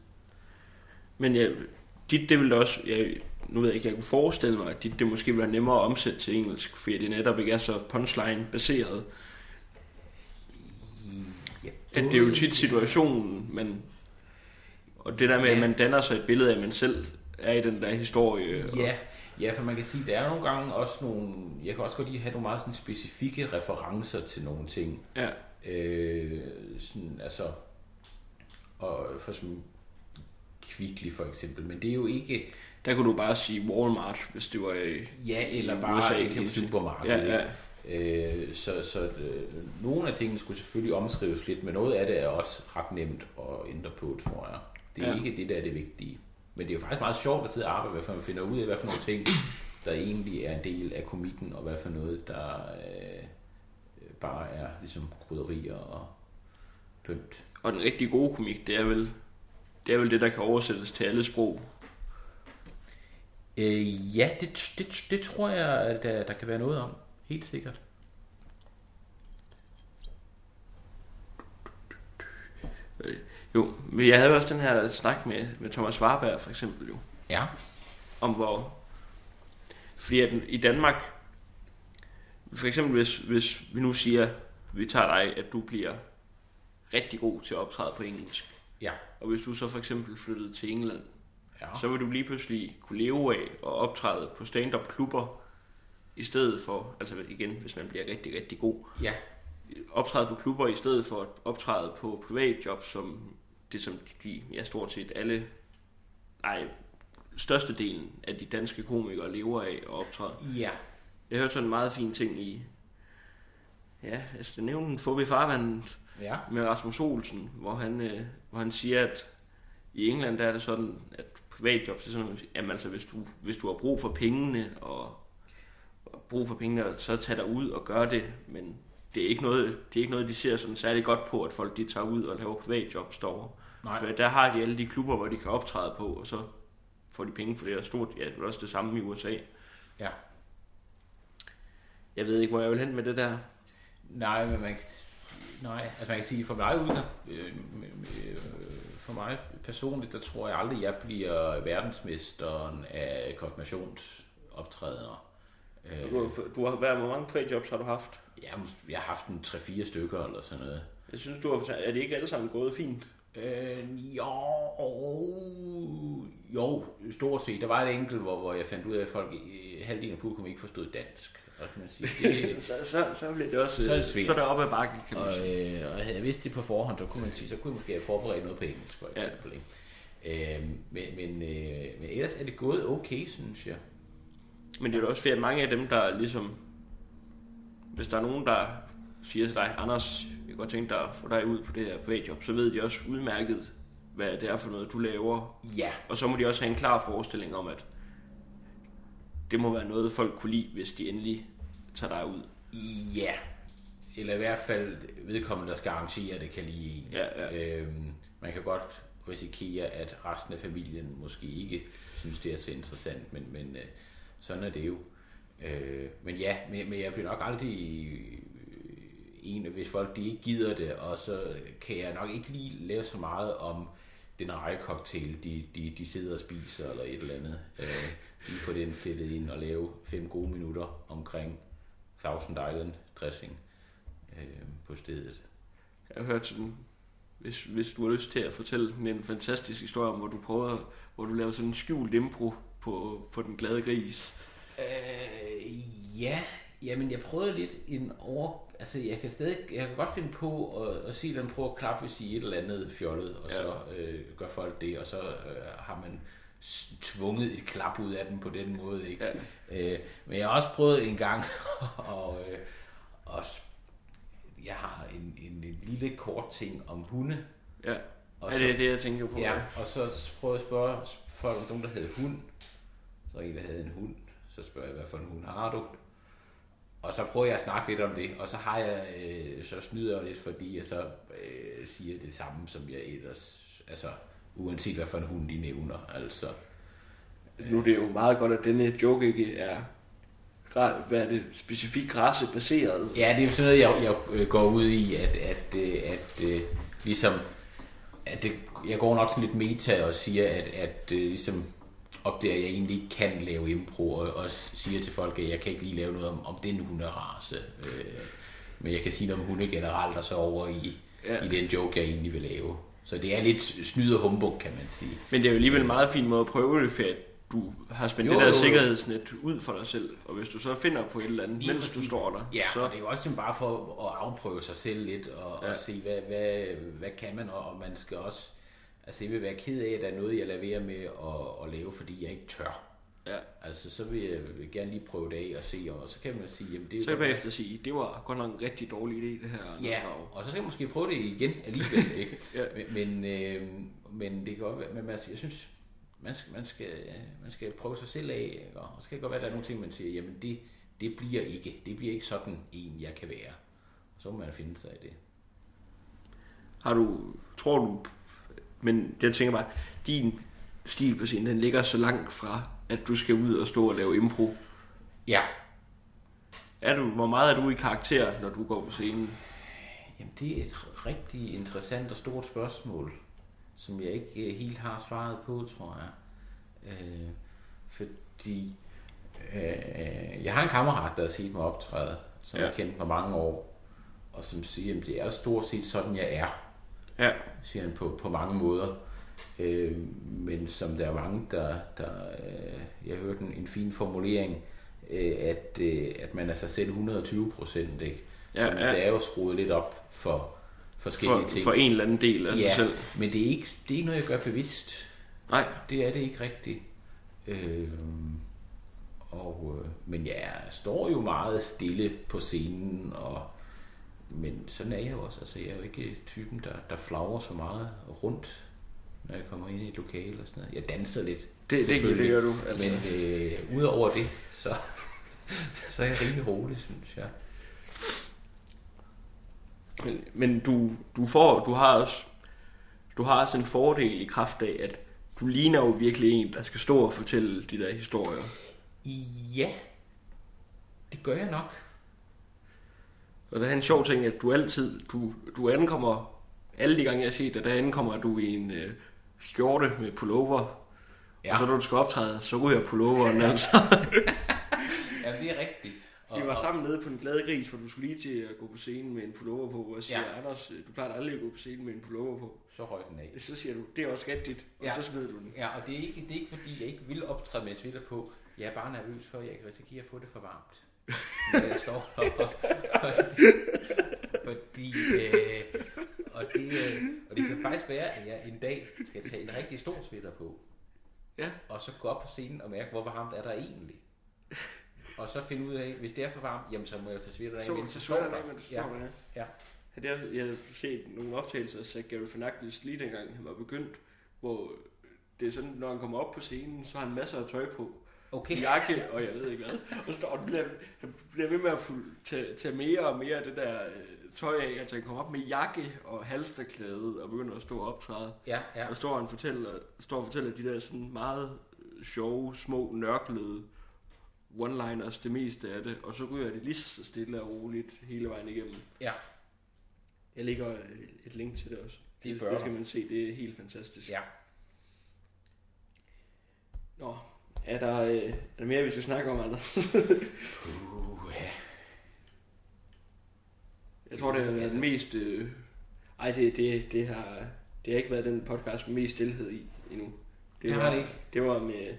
Men ja, dit, det ville også, jeg, nu ved jeg ikke, jeg kunne forestille mig, at dit, det måske ville være nemmere at omsætte til engelsk, fordi det netop ikke er så punchline-baseret. Ja, At det er jo tit situationen, men og det der med, Ja. at man danner sig et billede af, at man selv er i den der historie. og- Ja, ja, for man kan sige, der er nogle gange også nogle, jeg kan også godt lide at have nogle meget sådan specifikke referencer til nogle ting. ja. Øh, sådan, altså, og for eksempel Kvickly for eksempel, men det er jo ikke, Der kunne du bare sige Walmart, hvis det var i... ja, eller bare USA, et, et supermarked. Ja, ja. Øh, så så øh, nogle af tingene skulle selvfølgelig omskrives lidt, men noget af det er også ret nemt at ændre på, tror jeg. Det er Ja. ikke det, der er det vigtige. Men det er jo faktisk meget sjovt at sidde og arbejde med, for man finder ud af, hvad for nogle ting, der egentlig er en del af komikken, og hvad for noget, der øh, bare er ligesom krydderier og pynt. Og den rigtig gode komik, det er vel det, er vel det der kan oversættes til alle sprog. Øh, ja, det, det, det tror jeg, at der, der kan være noget om. Helt sikkert. Øh, Jo, men jeg havde også den her snak med, med Thomas Warberg for eksempel jo, Ja. om hvor... Fordi at i Danmark, for eksempel hvis, hvis vi nu siger, vi tager dig, at du bliver rigtig god til at optræde på engelsk, Ja. og hvis du så for eksempel flyttede til England, Ja. så vil du lige pludselig kunne leve af at optræde på stand-up klubber, i stedet for, altså igen, hvis man bliver rigtig, rigtig god, Ja. optræde på klubber i stedet for at optræde på privatjob, som det som de, ja, stort set alle, nej, størstedelen af de danske komikere lever af at optræde. Ja. Jeg hørte sådan en meget fin ting i, ja, altså det nævnte Fobi Farvandet Ja. med Rasmus Olsen, hvor han, øh, hvor han siger, at i England der er det sådan, at privatjob, det er sådan, jamen altså, hvis du, hvis du har brug for pengene, og, og brug for pengene, så tag dig ud og gør det, men det er ikke noget, det er ikke noget de ser sådan særlig godt på, at folk de tager ud og laver privatjobs derovre. Nej. For der har de alle de klubber, hvor de kan optræde på, og så får de penge for det. Og stort, ja, det er også det samme i USA. Ja. Jeg ved ikke, hvor jeg vil hen med det der. Nej, men man nej, altså man kan sige, for mig ud, øh, øh, for mig personligt, der tror jeg aldrig, jeg bliver verdensmesteren af konfirmationsoptrædener. Øh, Du, har- du har, hvad, hvor mange kvægjobs har du haft? jeg, har mås- jeg har haft en 3-4 stykker eller sådan noget. Jeg synes, du har, er det ikke alle sammen gået fint? Øh, jo, jo, stort set. Der var et enkelt, hvor, hvor jeg fandt ud af, at folk, i- halvdelen af publikum ikke forstod dansk. Og kan man sige, det, [laughs] så, så, så bliver det også, Så er det så, er det op ad bakke, kan man og, sige. øh, og havde jeg vidst det på forhånd, så kunne man sige, så kunne jeg måske have forberedt noget på engelsk, for Ja. eksempel. Ikke? Øh, men, men, øh, men ellers er det gået okay, synes jeg. Men det er jo også fordi, at mange af dem, der ligesom... Hvis der er nogen, der siger til dig, Anders, jeg kan godt tænke dig at få dig ud på det her privatjob, så ved de også udmærket, hvad det er for noget, du laver. Ja, Og så må de også have en klar forestilling om, at det må være noget, folk kunne lide, hvis de endelig tager dig ud. ja. Eller i hvert fald vedkommende, der skal arrangere det, kan lide en. Ja, ja. Øhm, man kan godt risikere, at resten af familien måske ikke synes, det er så interessant, men, men øh, sådan er det jo. Øh, men ja, men, men jeg bliver nok aldrig øh, en, hvis folk de ikke gider det, og så kan jeg nok ikke lige lave så meget om den rejecocktail, de, de, de sidder og spiser, eller et eller andet. Øh, lige få den flettet ind og lave fem gode minutter omkring Thousand Island dressing øh, på stedet. Jeg har hørt sådan, hvis, hvis du har lyst til at fortælle sådan en fantastisk historie om, hvor du prøvede, hvor du lavede sådan en skjult impro på, på den glade gris. Øh, ja, jamen jeg prøvede lidt en over... Altså jeg kan stadig, jeg kan godt finde på at, at sige, at den prøver at klappe, hvis I et eller andet fjollet, og Ja. så øh, gør folk det, og så øh, har man tvunget et klap ud af den på den måde, ikke? Øh, men jeg har også prøvet en gang, [laughs] og, øh, og jeg har en, en, en lille kort ting om hunde, Ja, og er det det, jeg tænker på? Ja, og så prøvede jeg at spørge folk, om nogen, der havde hund. Så en, der havde en hund. Så spørger jeg, hvad for en hund har du? Og så prøver jeg at snakke lidt om det, og så har jeg, øh, så snyder jeg lidt, fordi jeg så øh, siger det samme, som jeg ellers, altså uanset hvad for en hund de nævner, altså. Nu er det jo meget godt, at denne joke ikke er hvad er det, specifikt rassebaseret. Ja, det er jo sådan noget, jeg, jeg øh, går ud i, at, at, øh, at, at ligesom, at det, jeg går nok sådan lidt meta og siger, at, at øh, ligesom opdager, at jeg egentlig ikke kan lave impro, og, og siger til folk, at jeg kan ikke lige lave noget om, om den hunderace. Øh, men jeg kan sige noget om hunde generelt, og så over i, ja. i den joke, jeg egentlig vil lave. Så det er lidt snyd og humbug, kan man sige. Men det er jo alligevel en meget fin måde at prøve det, for at du har spændt Jo, det der jo, sikkerhedsnet ud for dig selv. Og hvis du så finder på et eller andet, mens du står der, Ja, så... og det er jo også bare for at afprøve sig selv lidt, og, ja. Og se, hvad, hvad, hvad kan man, og, og man skal også... Altså, jeg vil være ked af, at der er noget, jeg lader være med at, at lave, fordi jeg ikke tør. Ja. Altså, så vil jeg gerne lige prøve det af og se, og så kan man sige, jamen det er Så bagefter sige, det var godt nok en rigtig dårlig idé, det her. Anders Ja, Rav." og så skal jeg måske prøve det igen alligevel, [laughs] ikke? Ja. Men, men, øh, men det kan godt være, men man, jeg synes, man skal, man, skal, man skal prøve sig selv af, og så kan det godt være, at der er nogle ting, man siger, jamen det, det bliver ikke, det bliver ikke sådan en, jeg kan være. Så må man finde sig i det. Har du, tror du, men jeg tænker bare, din stil på scenen, den ligger så langt fra, at du skal ud og stå og lave impro. Ja, Er du, hvor meget er du i karakter, når du går på scenen? Jamen, det er et rigtig interessant og stort spørgsmål, som jeg ikke øh, helt har svaret på, tror jeg. Øh, fordi øh, jeg har en kammerat, der har set mig optræde, som ja. Har kendt mig mange år, og som siger, at det er stort set sådan, jeg er, Ja, siger han på, på mange måder. Øh, men som der er mange, der, der øh, jeg hørte en, en fin formulering, øh, at, øh, at man er sig selv 120 procent, ikke? Så Ja, man, ja. der er jo skruet lidt op for forskellige for, ting. for en eller anden del af ja, sig selv. men det er, ikke, det er ikke noget, jeg gør bevidst. Nej, Det er det ikke rigtigt. Øh, og, øh, men jeg står jo meget stille på scenen, og, men sådan er jeg jo også. Altså, jeg er jo ikke typen, der, der flagrer så meget rundt, når jeg kommer ind i et lokale og sådan noget. Jeg danser lidt. det, det, det, gør du. Altså. Men øh, udover det, så, så er jeg rimelig rolig, synes jeg. Men, men du, du får, du har også, du har også en fordel i kraft af, at du ligner jo virkelig en, der skal stå og fortælle de der historier. Ja, det gør jeg nok. Og der er en sjov ting, at du altid, du, du ankommer, alle de gange jeg har set dig, der ankommer du i en øh, skjorte med pullover. Ja. Og så når du skal optræde, så ryger pulloveren [laughs] altså. Ja, det er rigtigt. Vi var sammen nede på en glad gris, hvor du skulle lige til at gå på scenen med en pullover på, og jeg siger, Ja. Anders, du plejer aldrig at gå på scenen med en pullover på. Så røg den af. Så siger du, det er også rigtigt, og Ja. så smider du den. Ja, og det er, ikke, det er ikke fordi, jeg ikke vil optræde med Twitter på. Jeg er bare nervøs for, at jeg kan risikere at få det for varmt. Når jeg står [laughs] deroppe. Fordi, fordi øh, og, det, øh, og det kan faktisk være, at jeg en dag skal tage en rigtig stor sweater på. Ja. Og så gå op på scenen og mærke, hvor varmt er der egentlig. Og så finde ud af, hvis det er for varmt, jamen så må jeg tage sweater af, mens så jeg står der, der. men det står ja. Ja. Ja, det er, jeg har set nogle optagelser af Zach Galifianakis lige dengang han var begyndt, hvor det er sådan, når han kommer op på scenen, så har han masser af tøj på. Okay. Jakke, og jeg ved ikke hvad. Og så står han, bliver, han bliver ved med at tage, tage mere og mere af det der øh, tøj af. Altså han kommer op med jakke og halsterklæde og begynder at stå og optræde. Ja, ja. Og står han fortæller, står og fortæller de der sådan meget øh, sjove, små, nørklede one-liners, det meste af det. Og så ryger det lige så stille og roligt hele vejen igennem. Ja. Jeg lægger et- et link til det også. Det Det, det skal man se, det er helt fantastisk. Ja. Nå, er der, øh, er der mere, vi skal snakke om, Anders? [laughs] Uh, ja. Jeg tror, det har været den mest... Øh... Ej, det, det, det, har, det har ikke været den podcast med mest stillhed i endnu. Det var, har det ikke. Det var med,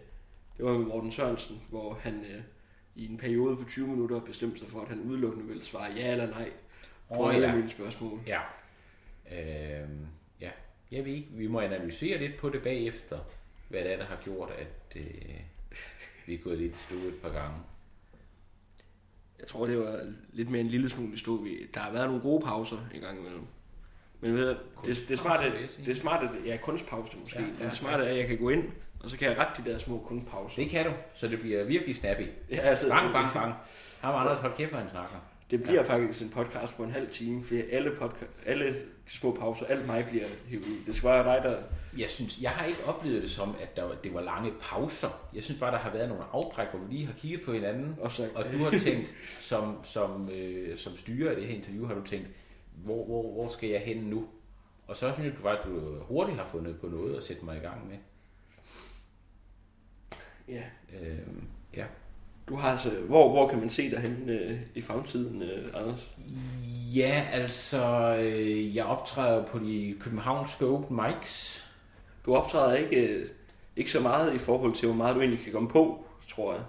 det var med Morten Sørensen, hvor han øh, i en periode på 20 minutter bestemte sig for, at han udelukkende ville svare ja eller nej på Åh, alle ja. mine spørgsmål. Ja. Øhm, ja. Jeg ved ikke, vi må analysere lidt på det bagefter, hvad det er, der har gjort, at øh, vi er gået lidt stå et par gange. Jeg tror, det var lidt mere en lille smule stod vi. Der har været nogle gode pauser en gang imellem. Men ved, du, det, det, er smart, vil jeg at, sige. det er smart, at, ja, kunstpause måske. Ja, Ja, det smarte er, at jeg kan gå ind, og så kan jeg rette de der små kunstpauser. Det kan du, så det bliver virkelig snappy. Ja, altså, Bang, bang, bang. Ham Anders, hold kæft, han snakker. Det bliver ja. faktisk en podcast på en halv time, fordi alle, podca- alle de små pauser, alt mig bliver hævet ud. Det skal være dig, der... Jeg synes, jeg har ikke oplevet det som, at der, var- det var lange pauser. Jeg synes bare, der har været nogle afbræk, hvor vi lige har kigget på hinanden, Og så, og du har tænkt, som, som, øh, som styrer af det her interview, har du tænkt, hvor, hvor, hvor skal jeg hen nu? Og så synes jeg, du, var, at du hurtigt har fundet på noget at sætte mig i gang med. ja, Øhm, ja. Du har altså... Hvor, hvor kan man se dig hen øh, i fremtiden, øh, Anders? Ja, altså, øh, jeg optræder på de københavnske open mics. Du optræder ikke, øh, ikke så meget i forhold til, hvor meget du egentlig kan komme på, tror jeg.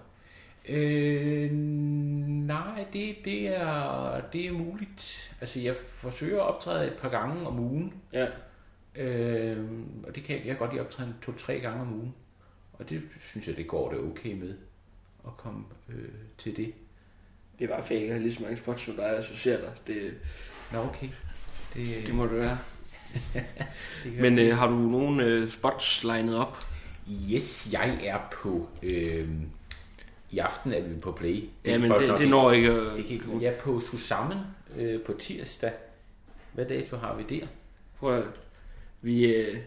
Øh, nej, det, det, er, det er muligt. Altså, jeg forsøger at optræde et par gange om ugen. Ja. Øh, og det kan jeg, jeg kan godt lide at optræde to-tre gange om ugen. Og det synes jeg, det går det okay med at komme øh, til det. Det er bare at jeg har lige så mange spots som dig, og så ser dig. Det, Nå, okay. Det, det må det være. [laughs] det Men øh, har du nogle øh, spots legnet op? Yes, jeg er på... Øh, I aften er vi på Play. Det Ja, men folk det, det ikke- når ikke... øh, Det kan ikke, jeg er på Susammen øh, på tirsdag. Hvad dato har vi der? Prøv at, vi, øh,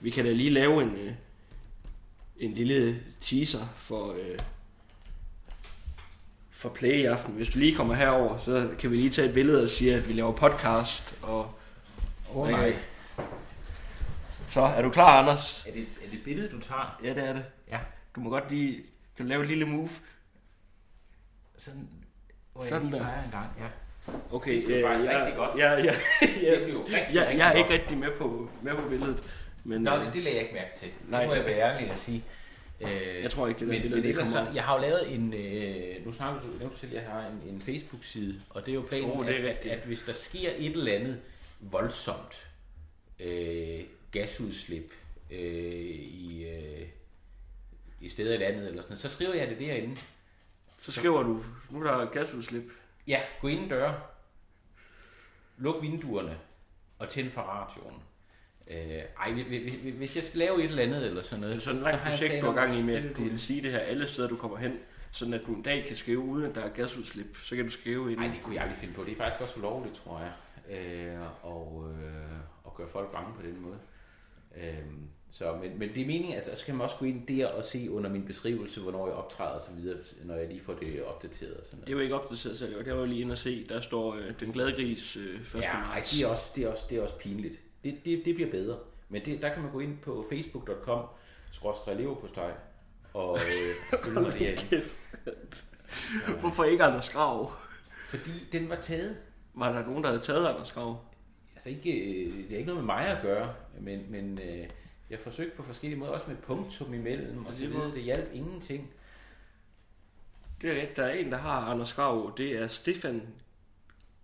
vi kan da lige lave en, øh, en lille teaser for, øh, for Play i aften. Hvis du lige kommer herover, så kan vi lige tage et billede og sige, at vi laver podcast. Og, Okay. nej. så er du klar, Anders? Er det, er det billedet, du tager? Ja, det er det. Ja. Du må godt lige... Kan du lave et lille move? Sådan, hvor jeg Sådan der. en gang. Ja. Okay, Det er faktisk jeg, rigtig godt. Jeg, jeg, jeg, Det blev rigtig, jeg, rigtig jeg er godt. ikke rigtig med på, med på billedet. Men, Nå, øh, det lagde jeg ikke mærke til. Nej. Nu må jeg være ærlig og sige. Øh, Jeg tror ikke, det der men, billede, men det ellers, kommer så, jeg har jo lavet en, øh, nu snakker du nævnte til, at jeg har en, en Facebook-side, og det er jo planen, Oh, det er at, at, at, hvis der sker et eller andet voldsomt øh, gasudslip øh, i, øh, i steder i landet, eller sådan så skriver jeg det derinde. så skriver du, nu er der gasudslip. Ja, gå ind døre, luk vinduerne og tænd for radioen. Øh, ej, hvis, jeg skal lave et eller andet eller sådan noget, sådan et langt har projekt, du gang i med, at du vil sige det her alle steder, du kommer hen, sådan at du en dag kan skrive, uden at der er gasudslip. Så kan du skrive ind. Nej, det kunne jeg aldrig finde på. Det er faktisk også ulovligt, tror jeg. øh, og, øh, og gøre folk bange på den måde. Øh, så, men, men det er meningen, altså, så kan man også gå ind der og se under min beskrivelse, hvornår jeg optræder og så videre, når jeg lige får det opdateret. Og sådan noget. Det jo ikke opdateret selv, det var lige inde og se. Der står øh, den glade gris øh, 1. Ja, ej, marts. det er også, det er også, det er også pinligt. Det, det, det bliver bedre. Men det, der kan man gå ind på facebook.com skråstrej leverpostej og øh, [laughs] følge mig derinde. Hvorfor ikke Anders Grav? Fordi den var taget. Var der nogen, der havde taget Anders Grav? Altså ikke, øh, det er ikke noget med mig at gøre, men, men øh, jeg forsøgte på forskellige måder, også med punktum imellem, og så videre. Det hjalp ingenting. Det er rigtigt. Der er en, der har Anders Grav. Det er Stefan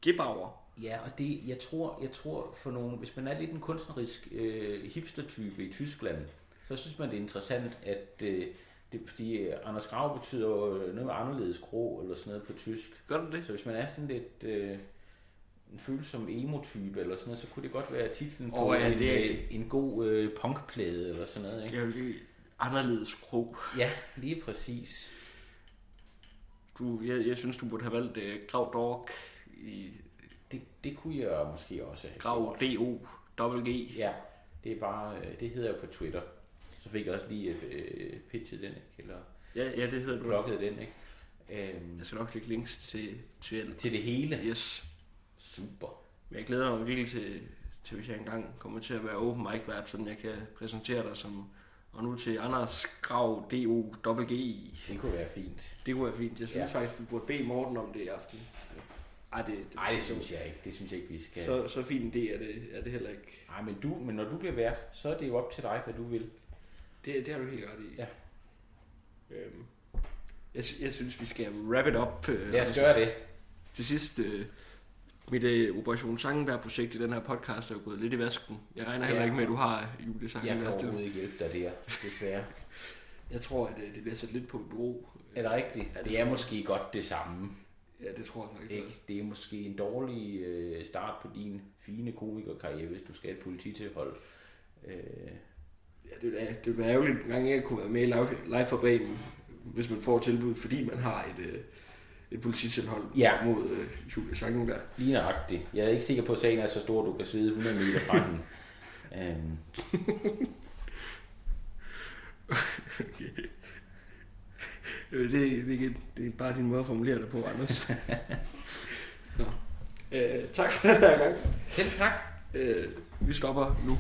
Gebauer. Ja, og det, jeg tror, jeg tror for nogen, hvis man er lidt en kunstnerisk øh, hipstertype i Tyskland, så synes man, det er interessant, at øh, det, fordi øh, Anders Grav betyder jo noget med anderledes grå, eller sådan noget på tysk. Gør du det? Så hvis man er sådan lidt øh, en følsom emo-type, eller sådan noget, så kunne det godt være titlen på Åh, ja, en, det øh, en god øh, punkplade, eller sådan noget. Ikke? Det jo ikke anderledes kro. Ja, lige præcis. Du, jeg, jeg synes, du burde have valgt uh, Grav Dog i Det, det kunne jeg måske også have Grav. D-O G. Ja, det er bare, øh, det hedder jeg på Twitter. Så fik jeg også lige øh, pitchet den, ikke? Eller Ja, ja, det hedder blokket den, ikke? Øhm, Jeg skal nok lægge links til, til til det hele. Yes. Super. Men jeg glæder mig virkelig til, til hvis jeg engang kommer til at være open mic vært, så jeg kan præsentere dig som og nu til Anders Grav D-O double G. Det kunne være fint. Det kunne være fint. Jeg synes ja. faktisk, vi burde bede Morten om det i aften. Ej, det, det, Nej, det synes jeg ikke. Det synes jeg ikke, vi skal. Så, så fin en idé er det, er det heller ikke. Nej, men, du, men når du bliver vært, så er det jo op til dig, hvad du vil. Det, det har du helt ret i. Ja. Øhm, jeg, jeg synes, vi skal wrap it up. Øh, Lad os gøre det. Til sidst, øh, mit øh, Operation Sangenberg-projekt i den her podcast er jo gået lidt i vasken. Jeg regner heller Ja. ikke med, at du har Jeg julesang. kan overhovedet ikke hjælpe dig der, desværre. Jeg tror, at øh, det bliver sat lidt på bureau. Er det rigtigt? Ja, det det er jeg. måske godt det samme. Ja, det tror jeg faktisk Ikke? også. Det er måske en dårlig øh, start på din fine komikerkarriere, hvis du skal et polititilhold. Øh, Ja, det er det er ærgerligt, en gang jeg kunne være med i live, live for Bremen, hvis man får tilbud, fordi man har et, øh, et polititilhold Ja. mod øh, Julie Sangenberg. lige nøjagtigt. Jeg er ikke sikker på, at sagen er så stor, at du kan sidde 100 meter fra hende. [laughs] Øhm, Øh, det, er- det, er ikke- det er bare din måde at formulere det på, Anders. [laughs] Nå. Øh, tak for den her gang. selv tak. Øh, vi stopper nu.